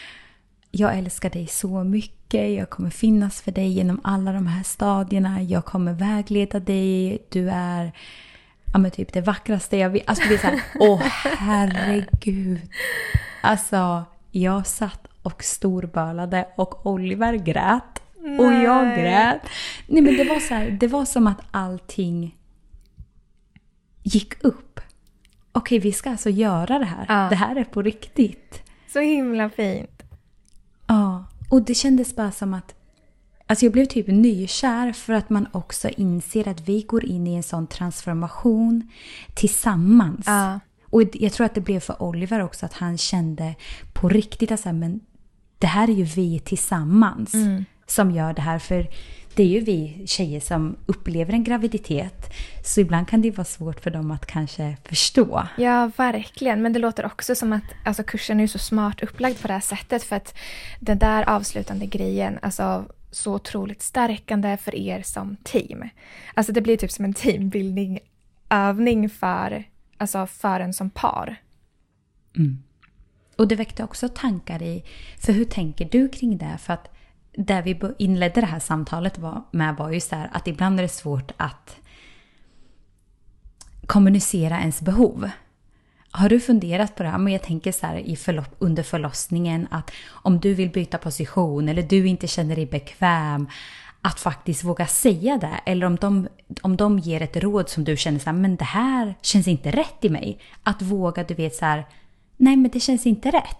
jag älskar dig så mycket. Jag kommer finnas för dig genom alla de här stadierna. Jag kommer vägleda dig. Du är ja, men typ det vackraste jag vet. Alltså det blir så här, åh herregud. Alltså, jag satt och storbölade och Oliver grät. Och jag Nej. grät. Nej men det var så här, det var som att allting gick upp. Okej, vi ska alltså göra det här. Ja. Det här är på riktigt. Så himla fint. Ja, och det kändes bara som att Alltså jag blev typ nykär för att man också inser att vi går in i en sån transformation tillsammans. Ja. Och jag tror att det blev för Oliver också att han kände på riktigt att så här, men det här är ju vi tillsammans som gör det här. För det är ju vi tjejer som upplever en graviditet. Så ibland kan det vara svårt för dem att kanske förstå. Ja, verkligen. Men det låter också som att alltså, kursen är så smart upplagd på det här sättet för att den där avslutande grejen, alltså så otroligt stärkande för er som team. Alltså det blir typ som en teambuilding övning för, alltså för en som par. Mm. Och det väckte också tankar i, för hur tänker du kring det? För att där vi inledde det här samtalet var, med var ju så här att ibland är det svårt att kommunicera ens behov. Har du funderat på det här? Men jag tänker så här i förlopp, under förlossningen att om du vill byta position eller du inte känner dig bekväm att faktiskt våga säga det. Eller om de, om de ger ett råd som du känner så här, men det här känns inte rätt i mig. Att våga, du vet så här, nej men det känns inte rätt.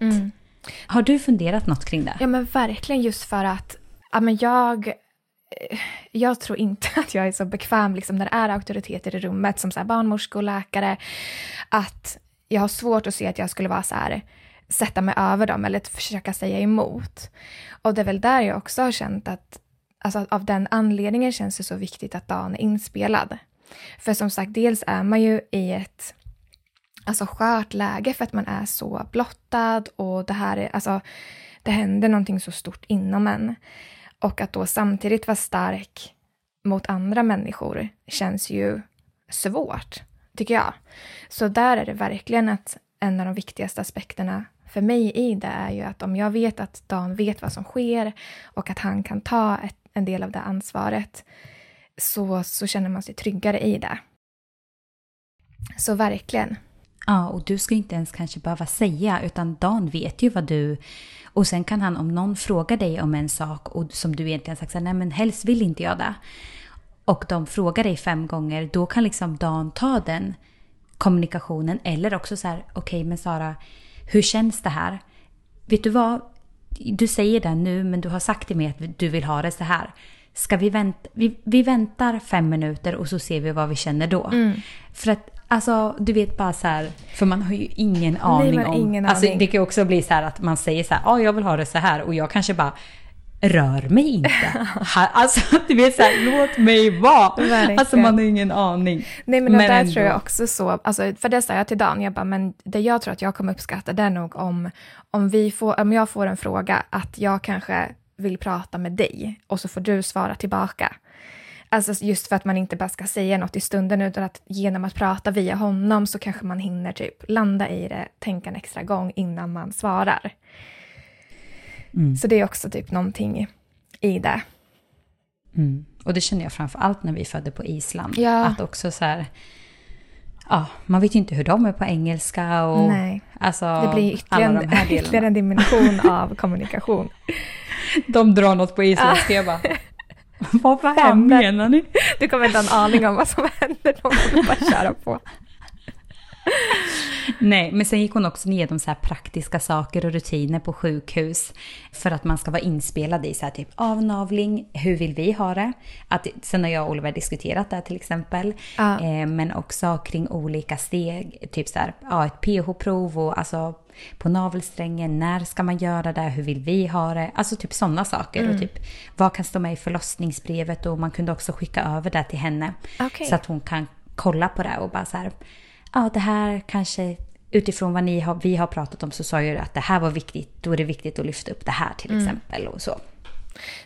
Har du funderat något kring det? Ja men verkligen just för att ja, men jag, eh, jag tror inte att jag är så bekväm liksom, när det är auktoriteter i rummet som så här, barnmorskor och läkare. Att jag har svårt att se att jag skulle vara så här, sätta mig över dem eller försöka säga emot. Och det är väl där jag också har känt att alltså, av den anledningen känns det så viktigt att dagen är inspelad. För som sagt, dels är man ju i ett alltså skört läge för att man är så blottad och det här är, alltså, det händer någonting så stort inom en. Och att då samtidigt vara stark mot andra människor känns ju svårt, tycker jag. Så där är det verkligen att en av de viktigaste aspekterna för mig i det är ju att om jag vet att Dan vet vad som sker och att han kan ta ett, en del av det ansvaret så, så känner man sig tryggare i det. Så verkligen. Ja, och du ska inte ens kanske behöva säga utan Dan vet ju vad du... Och sen kan han om någon frågar dig om en sak och som du egentligen sagt så här, nej men helst vill inte jag det. Och de frågar dig fem gånger, då kan liksom Dan ta den kommunikationen eller också så här, okej men Sara, hur känns det här? Vet du vad? Du säger det nu men du har sagt till mig att du vill ha det så här. Ska vi vänta? Vi, vi väntar fem minuter och så ser vi vad vi känner då. För att Alltså du vet bara så här, för man har ju ingen aning man har om... ingen alltså aning. det kan ju också bli så här att man säger så här, ja jag vill ha det så här och jag kanske bara rör mig inte. alltså du vet såhär, låt mig vara. Verkligen. Alltså man har ingen aning. Nej men, men där ändå. tror jag också så, alltså, för det sa jag till Dan, jag bara, men det jag tror att jag kommer uppskatta det är nog om, om, vi får, om jag får en fråga, att jag kanske vill prata med dig och så får du svara tillbaka. Alltså just för att man inte bara ska säga något i stunden utan att genom att prata via honom så kanske man hinner typ landa i det, tänka en extra gång innan man svarar. Mm. Så det är också typ någonting i det. Mm. Och det känner jag framför allt när vi födde på Island. Ja. Att också så här, ja, man vet ju inte hur de är på engelska och Nej. Alltså, det blir ytterligare, de här ytterligare en dimension av kommunikation. De drar något på isländska, jag bara, vad fan menar ni? Du kommer inte ha en aning om vad som händer, de kommer bara köra på. Nej, men sen gick hon också igenom så här praktiska saker och rutiner på sjukhus. För att man ska vara inspelad i så här typ avnavling, hur vill vi ha det? Att, sen har jag och Oliver diskuterat det till exempel. Ah. Eh, men också kring olika steg, typ så här, ja, ett pH-prov och alltså på navelsträngen, när ska man göra det, hur vill vi ha det? Alltså typ sådana saker. Mm. Och typ vad kan stå med i förlossningsbrevet och man kunde också skicka över det till henne. Okay. Så att hon kan kolla på det och bara så här, ja det här kanske utifrån vad ni har, vi har pratat om så sa jag att det här var viktigt, då är det viktigt att lyfta upp det här till mm. exempel och så.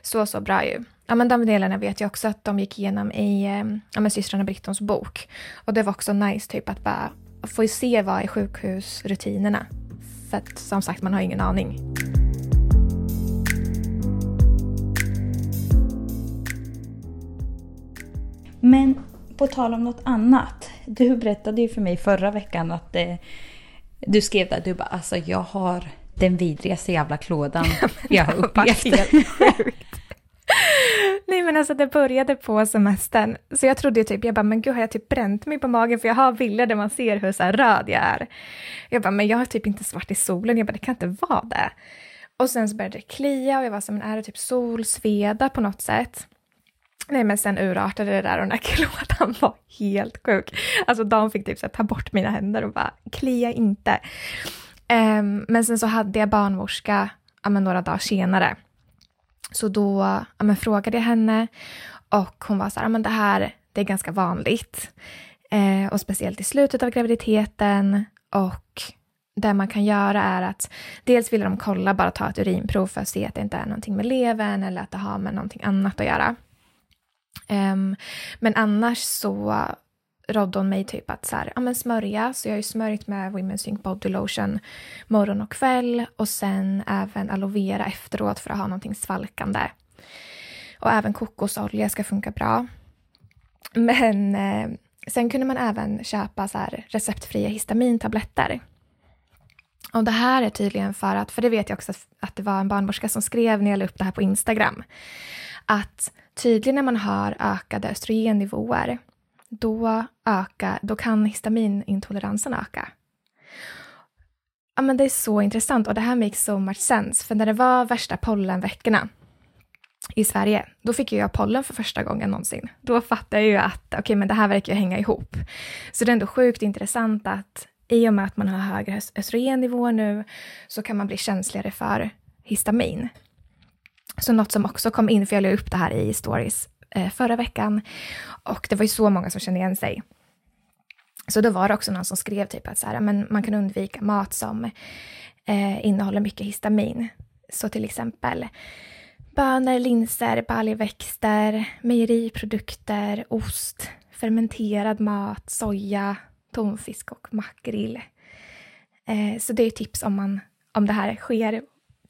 Så, så bra ju. Ja, men de delarna vet jag också att de gick igenom i eh, ja, men systrarna Brittons bok. Och det var också nice typ att bara få se vad är sjukhusrutinerna. För att som sagt, man har ingen aning. Men på tal om något annat. Du berättade ju för mig förra veckan att eh, du skrev där, du bara alltså jag har den vidrigaste jävla klådan jag har upplevt. Nej men alltså det började på semestern, så jag trodde typ, jag bara men gud har jag typ bränt mig på magen för jag har bilder där man ser hur så röd jag är. Jag bara men jag har typ inte svart i solen, jag bara det kan inte vara det. Och sen så började det klia och jag var som men är det typ solsveda på något sätt? Nej men sen urartade det där och den här klådan var helt sjuk. Alltså de fick typ så här, ta bort mina händer och bara klia inte. Um, men sen så hade jag barnmorska ja, men några dagar senare. Så då ja, men frågade jag henne och hon var så här, ja, men det här det är ganska vanligt. Eh, och speciellt i slutet av graviditeten och det man kan göra är att dels vill de kolla, bara ta ett urinprov för att se att det inte är någonting med levern eller att det har med någonting annat att göra. Um, men annars så rådde hon mig typ att så här, ja, men smörja, så jag har ju smörjt med Women's Sync Body Lotion morgon och kväll och sen även aloe vera efteråt för att ha någonting svalkande. Och även kokosolja ska funka bra. Men eh, sen kunde man även köpa så här receptfria histamintabletter. Och det här är tydligen för att, för det vet jag också att det var en barnmorska som skrev när jag la upp det här på Instagram, att tydlig när man har ökade östrogennivåer, då, öka, då kan histaminintoleransen öka. Ja, men det är så intressant och det här makes so much sense, för när det var värsta pollenveckorna i Sverige, då fick jag pollen för första gången någonsin. Då fattade jag ju att okej, okay, men det här verkar ju hänga ihop. Så det är ändå sjukt intressant att i och med att man har högre östrogennivåer nu så kan man bli känsligare för histamin. Så något som också kom in, för jag la upp det här i stories eh, förra veckan, och det var ju så många som kände igen sig. Så då var det också någon som skrev typ att så här, men man kan undvika mat som eh, innehåller mycket histamin. Så till exempel bönor, linser, baljväxter, mejeriprodukter, ost, fermenterad mat, soja, tonfisk och makrill. Eh, så det är tips om, man, om det här sker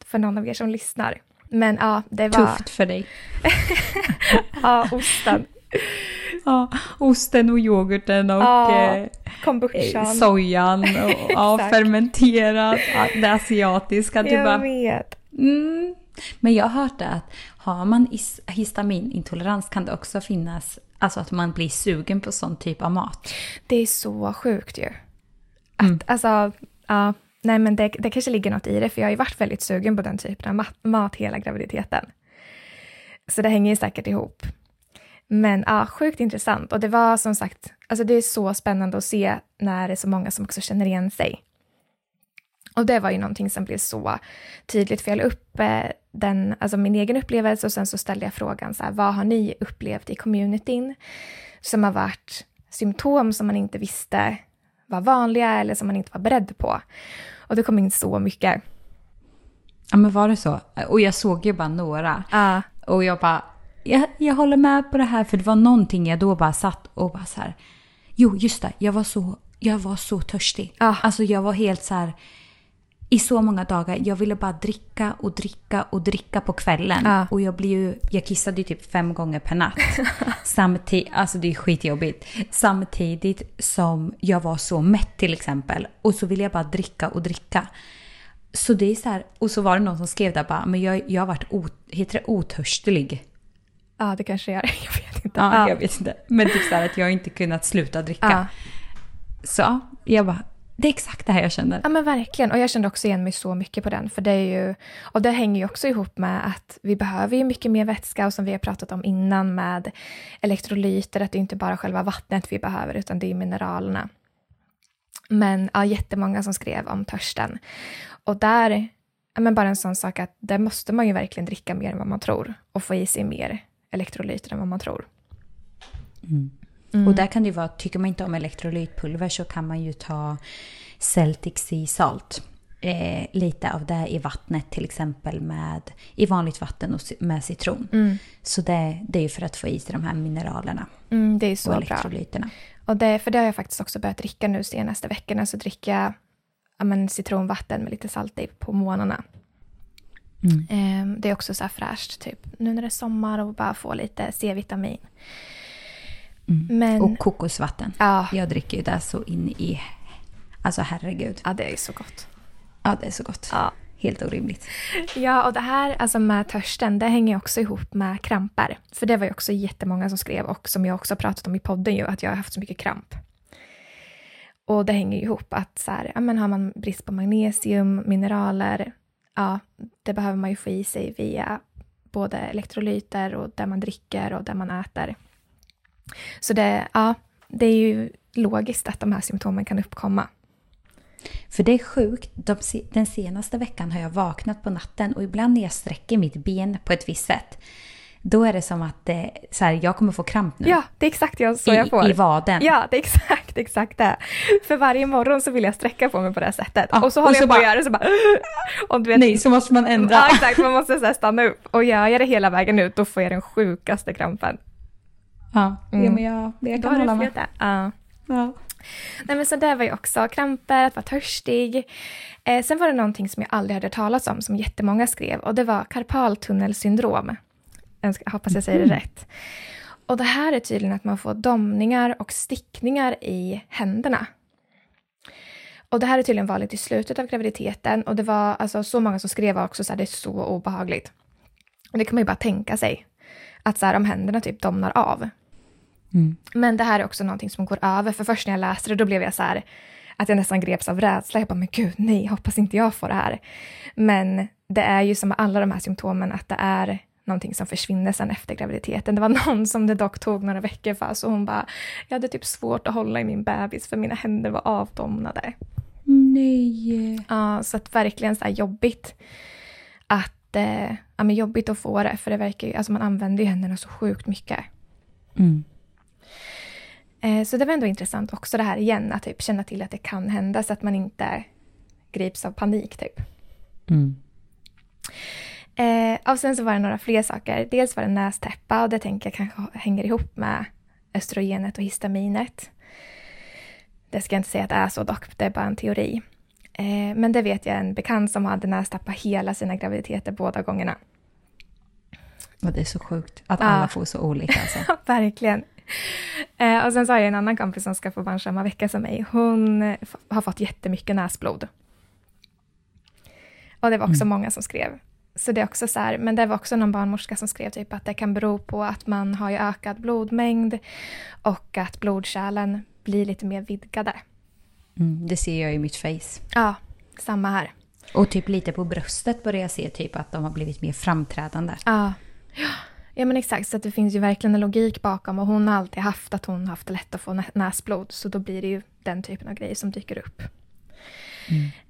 för någon av er som lyssnar. Men ja, det var... Tufft för dig. ja, osten. Ja, osten och yoghurten och ja, eh, sojan och ja, fermenterat, det asiatiska. Du jag bara, vet. Mm. Men jag har hört att har man histaminintolerans kan det också finnas, alltså att man blir sugen på sån typ av mat. Det är så sjukt ju. Att, mm. Alltså, ja, Nej men det, det kanske ligger något i det, för jag har ju varit väldigt sugen på den typen av mat, mat hela graviditeten. Så det hänger ju säkert ihop. Men ja, sjukt intressant. Och det var som sagt, alltså det är så spännande att se när det är så många som också känner igen sig. Och det var ju någonting som blev så tydligt, för jag la upp eh, den, alltså min egen upplevelse och sen så ställde jag frågan så här, vad har ni upplevt i communityn som har varit symptom som man inte visste var vanliga eller som man inte var beredd på. Och det kom in så mycket. Ja men var det så? Och jag såg ju bara några. Ja. Och jag bara, jag, jag håller med på det här för det var någonting jag då bara satt och bara så här. Jo just det, jag var så, jag var så törstig. Ja. Alltså jag var helt så här. I så många dagar, jag ville bara dricka och dricka och dricka på kvällen. Ja. Och jag blir ju, jag kissade ju typ fem gånger per natt. Samtidigt, alltså det är skitjobbigt. Samtidigt som jag var så mätt till exempel. Och så ville jag bara dricka och dricka. Så det är så här, och så var det någon som skrev där bara, men jag, jag har varit o, heter det otörstig. ja, det kanske gör. Jag vet inte. Ja, jag vet inte. Men typ så här att jag inte kunnat sluta dricka. Ja. Så ja, jag bara, det är exakt det här jag känner. Ja men verkligen. Och jag kände också igen mig så mycket på den. För det är ju, och det hänger ju också ihop med att vi behöver ju mycket mer vätska och som vi har pratat om innan med elektrolyter, att det är inte bara själva vattnet vi behöver utan det är mineralerna. Men ja, jättemånga som skrev om törsten. Och där, ja, men bara en sån sak att där måste man ju verkligen dricka mer än vad man tror och få i sig mer elektrolyter än vad man tror. Mm. Och där kan det vara, tycker man inte om elektrolytpulver så kan man ju ta Celtic Sea Salt. Eh, lite av det i vattnet till exempel med, i vanligt vatten och med citron. Så det, det är ju för att få i sig de här mineralerna Mm, det är och så bra. elektrolyterna. Och det, för det har jag faktiskt också börjat dricka nu senaste veckorna. Så dricker jag ja, men, citronvatten med lite salt i på morgnarna. Mm. Ehm, det är också så här fräscht, typ nu när det är sommar och bara få lite C-vitamin. Men Mm. Och kokosvatten. ja, Jag dricker ju det så in i... Alltså herregud. ja, det är så gott. Ja, det är så gott. Ja. Helt orimligt. Ja, och det här alltså med törsten, det hänger också ihop med kramper. För det var ju också jättemånga som skrev och som jag också pratat om i podden ju, att jag har haft så mycket kramp. Och det hänger ju ihop att så här, ja, men har man brist på magnesium, mineraler, ja, det behöver man ju få i sig via både elektrolyter och det man dricker och det man äter. Så det, ja, det är ju logiskt att de här symptomen kan uppkomma. För det är sjukt. De, den senaste veckan har jag vaknat på natten och ibland när jag sträcker mitt ben på ett visst sätt. Då är det som att det, så här, jag kommer få kramp nu. Ja, det är exakt jag, så I, jag får. I vaden. Ja, det är exakt, exakt det. För varje morgon så vill jag sträcka på mig på det här sättet. Ja, och så håller och så jag på att göra det så bara... Och du vet, Nej, så måste man ändra. Ja, exakt. Man måste så här stanna upp. Och gör jag det hela vägen ut, då får jag den sjukaste krampen. Ja, Mm. ja men jag, jag kan hålla med. Ja. Ja. Nej men så det var ju också kramper, att vara törstig. Eh, sen var det någonting som jag aldrig hade hört talas om, som jättemånga skrev, och det var karpaltunnelsyndrom. Jag hoppas jag säger det rätt. Och det här är tydligen att man får domningar och stickningar i händerna. Och det här är tydligen vanligt i slutet av graviditeten och det var alltså så många som skrev också så här, det är så obehagligt. Och det kan man ju bara tänka sig. Att så här, om händerna typ domnar av. Mm. Men det här är också någonting som går över. För först när jag läste det då blev jag så här att jag nästan greps av rädsla. Jag bara, men gud nej, hoppas inte jag får det här. Men det är ju som med alla de här symptomen att det är någonting som försvinner sen efter graviditeten. Det var någon som det dock tog några veckor för, så hon bara, jag hade typ svårt att hålla i min bebis för mina händer var avdomnade. Nej. Ja, så att verkligen så jobbigt att, eh, ja men jobbigt att få det, för det verkar ju, alltså man använder ju händerna så sjukt mycket. Mm. Eh, Så det var ändå intressant också det här igen, att typ känna till att det kan hända så att man inte grips av panik typ. Mm. Eh, och sen så var det några fler saker. Dels var det nästäppa och det tänker jag kanske hänger ihop med östrogenet och histaminet. Det ska jag inte säga att det är så dock, det är bara en teori. Eh, men det vet jag en bekant som hade nästäppa hela sina graviditeter båda gångerna. Och det är så sjukt att Ja. alla får så olika alltså. Verkligen. Eh, och sen så har jag en annan kompis som ska få barn samma vecka som mig. Hon har fått jättemycket näsblod. Och det var också många som skrev. Så det är också så här, men det var också någon barnmorska som skrev typ att det kan bero på att man har ju ökad blodmängd och att blodkärlen blir lite mer vidgade. Mm. Det ser jag i mitt face. Ja, samma här. Och typ lite på bröstet börjar jag se typ att de har blivit mer framträdande. Ja. Ja men exakt, så att det finns ju verkligen en logik bakom och hon har alltid haft att hon haft lätt att få nä- näsblod så då blir det ju den typen av grejer som dyker upp.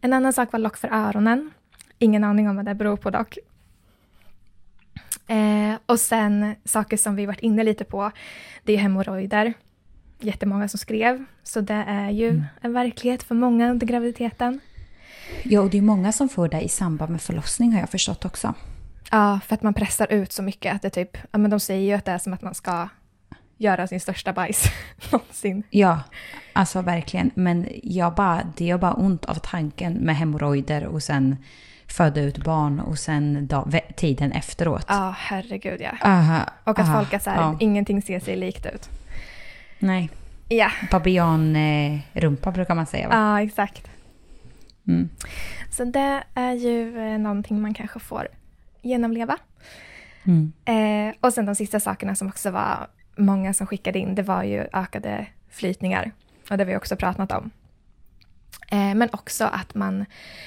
En annan sak var lock för öronen. Ingen aning om vad det beror på dock. Eh, och sen saker som vi varit inne lite på, det är hemorrojder. Jättemånga som skrev, så det är ju mm. en verklighet för många under graviditeten. Ja, och det är många som får det i samband med förlossning har jag förstått också. Ja, för att man pressar ut så mycket att det typ, ja men de säger ju att det är som att man ska göra sin största bajs någonsin. Ja, alltså verkligen. Men jag bara, det gör bara ont av tanken med hemorrojder och sen föda ut barn och sen dag, tiden efteråt. Ja, herregud ja. Aha, och att aha, folk är så här, ingenting ser sig likt ut. Nej. Ja. Babianrumpa brukar man säga va? Ja, exakt. Mm. Så det är ju eh, någonting man kanske får genomleva. Mm. Eh, och sen de sista sakerna som också var många som skickade in, det var ju ökade flytningar. Och det har vi också pratat om. Eh, men också att man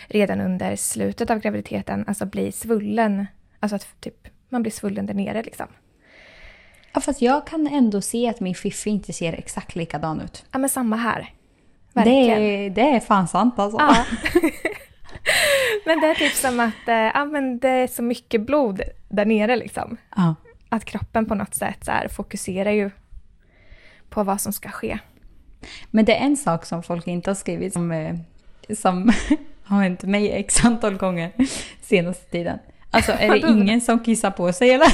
redan under slutet av graviditeten alltså blir svullen. Alltså att typ, man blir svullen där nere liksom. Ja, fast jag kan ändå se att min fiffi inte ser exakt likadan ut. Ja, men samma här. Verkligen. Det är, det är fan sant alltså. Ja. men det är typ som att ja, men det är så mycket blod där nere liksom. Ja. Att kroppen på något sätt så här, fokuserar ju på vad som ska ske. Men det är en sak som folk inte har skrivit som, eh, som har hänt mig x antal gånger senaste tiden. Alltså är det ingen som kissar på sig eller?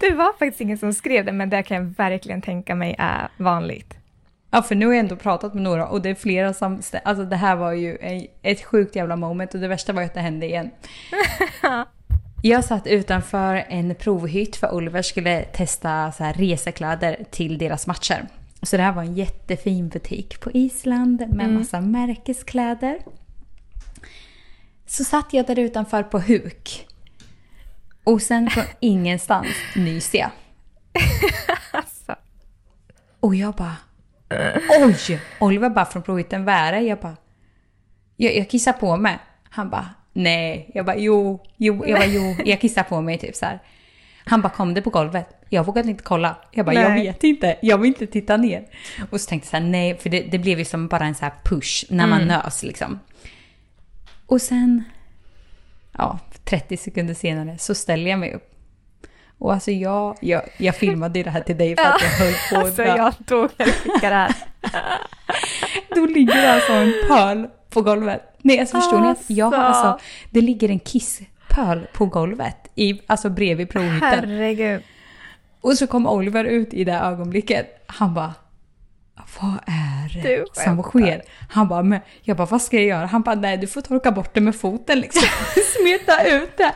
det var faktiskt ingen som skrev det men det kan jag verkligen tänka mig är vanligt. Ja, för nu har jag ändå pratat med några och det är flera som... Alltså det här var ju ett sjukt jävla moment och det värsta var ju att det hände igen. Jag satt utanför en provhytt för Oliver skulle testa så här resekläder till deras matcher. Så det här var en jättefin butik på Island med mm. massa märkeskläder. Så satt jag där utanför på huk. Och sen från ingenstans nyser jag. alltså. Och jag bara Oj! Oliver bara från provhytten, vad är det? Jag bara... Jag, jag kissar på mig. Han bara, nej. Jag bara, jo, jo, jag bara, jo, jag kissar på mig typ så här. Han bara, kom det på golvet? Jag vågade inte kolla. Jag bara, nej. jag vet inte. Jag vill inte titta ner. Och så tänkte jag så här, nej, för det, det blev ju som bara en så här push när man mm. nös liksom. Och sen, ja, 30 sekunder senare så ställer jag mig upp. Och alltså jag, jag, jag filmade det här till dig för att jag höll på Alltså jag tog du skickade det här. Då ligger det alltså en pöl på golvet. Nej, alltså förstår ni att jag har alltså, det ligger en kisspöl på golvet, i, alltså bredvid provhytten. Herregud. Och så kom Oliver ut i det ögonblicket. Han bara, vad är det som sker? Han bara, men, jag bara, vad ska jag göra? Han bara, nej du får torka bort det med foten liksom. Smeta ut det.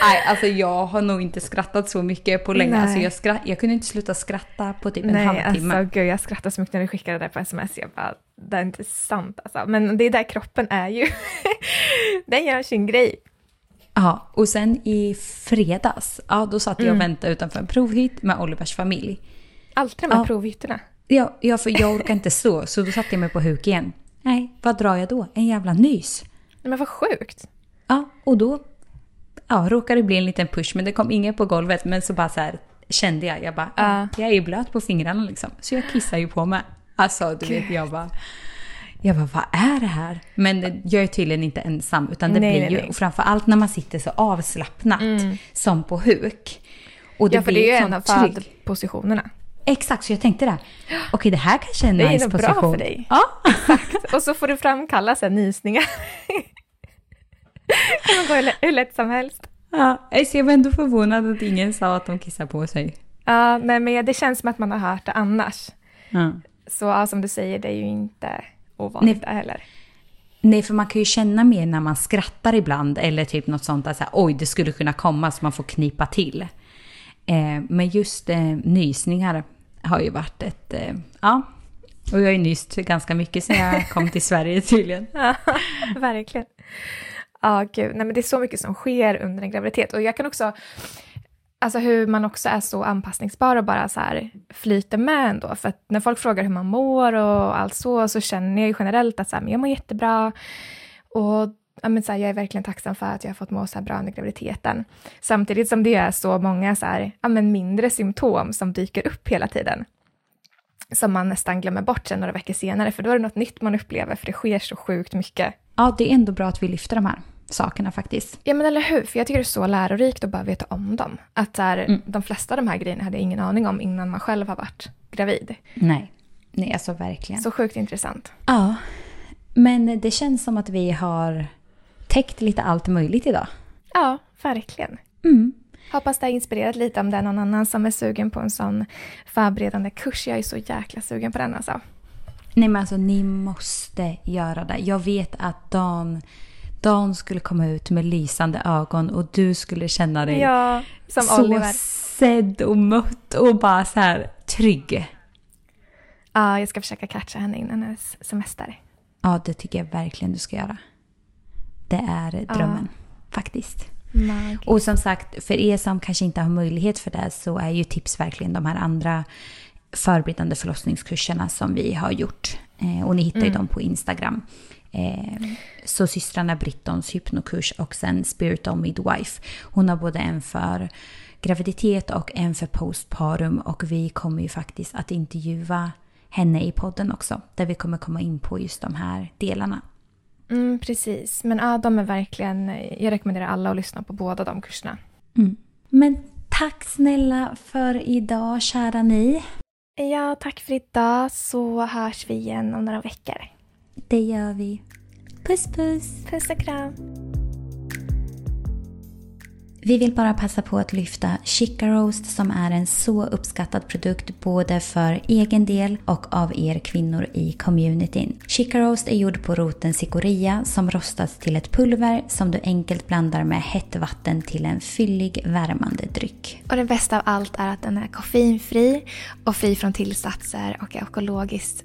Nej, alltså jag har nog inte skrattat så mycket på länge. Alltså jag, skratt, jag kunde inte sluta skratta på typ en nej, halvtimme. Alltså, gud, jag skrattade så mycket när du skickade det på sms. Jag bara, det är inte sant alltså. Men det är där kroppen är ju. Den gör sin grej. Ja, och sen i fredags, ja då satt jag och mm. väntade utanför en provhytt med Olivers familj. Alltid de här ja. provhytterna. Ja, ja, för jag orkar inte stå, så då satte jag mig på huk igen. Nej, vad drar jag då? En jävla nys. Men vad sjukt. Ja, och då ja, råkade det bli en liten push, men det kom inget på golvet. Men så bara så här, kände jag, jag bara, uh. jag är ju blöt på fingrarna liksom. Så jag kissar ju på mig. Alltså, du vet, jag bara... Jag bara, vad är det här? Men jag är tydligen inte ensam, utan det nej, blir ju nej. framförallt när man sitter så avslappnat mm. som på huk. Och det ja, för det är ju en av positionerna. Exakt, så jag tänkte det. Okej, okay, det här kanske är en nice position. Det är nog bra för dig. Ja. Exakt. Och så får du framkalla sen nysningar. Det kan gå hur lätt som helst. Ja, så jag var ändå förvånad att ingen sa att de kissar på sig. Ja, nej, men det känns som att man har hört det annars. Ja. Så ja, som du säger, det är ju inte ovanligt nej. heller. Nej, för man kan ju känna mer när man skrattar ibland eller typ något sånt att oj, det skulle kunna komma så man får knipa till. Eh, men just eh, nysningar har ju varit ett... Eh, ja, och jag har ju nyst ganska mycket sen jag kom till Sverige tydligen. ja, verkligen. Ja, ah, gud. Nej, men det är så mycket som sker under en graviditet. Och jag kan också... Alltså hur man också är så anpassningsbar och bara så här flyter med ändå. För att när folk frågar hur man mår och allt så, så känner jag ju generellt att så här, men jag mår jättebra. Och ja, men så här, jag är verkligen tacksam för att jag har fått må så här bra under graviditeten. Samtidigt som det är så många så här, ja, men mindre symptom som dyker upp hela tiden. Som man nästan glömmer bort sen några veckor senare, för då är det något nytt man upplever, för det sker så sjukt mycket. Ja, det är ändå bra att vi lyfter de här sakerna faktiskt. Ja men eller hur, för jag tycker det är så lärorikt att bara veta om dem. Att här, mm. de flesta av de här grejerna hade jag ingen aning om innan man själv har varit gravid. Nej, nej alltså verkligen. Så sjukt intressant. Ja, men det känns som att vi har täckt lite allt möjligt idag. Ja, verkligen. Mm. Hoppas det har inspirerat lite om det är någon annan som är sugen på en sån förberedande kurs. Jag är så jäkla sugen på den alltså. Nej men alltså ni måste göra det. Jag vet att Dan, Dan skulle komma ut med lysande ögon och du skulle känna dig ja, så Oliver. sedd och mött och bara så här trygg. Ja, jag ska försöka catcha henne innan hennes semester. Ja, det tycker jag verkligen du ska göra. Det är drömmen, ja. faktiskt. Magiskt. Och som sagt, för er som kanske inte har möjlighet för det så är ju tips verkligen de här andra förberedande förlossningskurserna som vi har gjort. Eh, och ni hittar ju mm. dem på Instagram. Eh, så systrarna Brittons hypnokurs och sen Spiritual Midwife. Hon har både en för graviditet och en för postparum och vi kommer ju faktiskt att intervjua henne i podden också. Där vi kommer komma in på just de här delarna. Mm, precis, men ja, de är verkligen, jag rekommenderar alla att lyssna på båda de kurserna. Mm. Men tack snälla för idag kära ni. Ja, tack för idag så hörs vi igen om några veckor. Det gör vi. Puss puss! Puss och kram! Vi vill bara passa på att lyfta Chica Roast som är en så uppskattad produkt både för egen del och av er kvinnor i communityn. Chica Roast är gjord på roten cikoria som rostats till ett pulver som du enkelt blandar med hett vatten till en fyllig värmande dryck. Och det bästa av allt är att den är koffeinfri och fri från tillsatser och är ekologiskt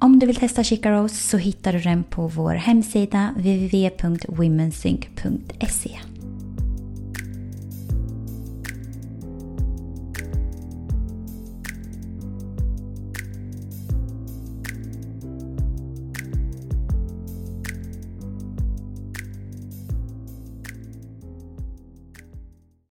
Om du vill testa Chica Rose så hittar du den på vår hemsida www.womensync.se.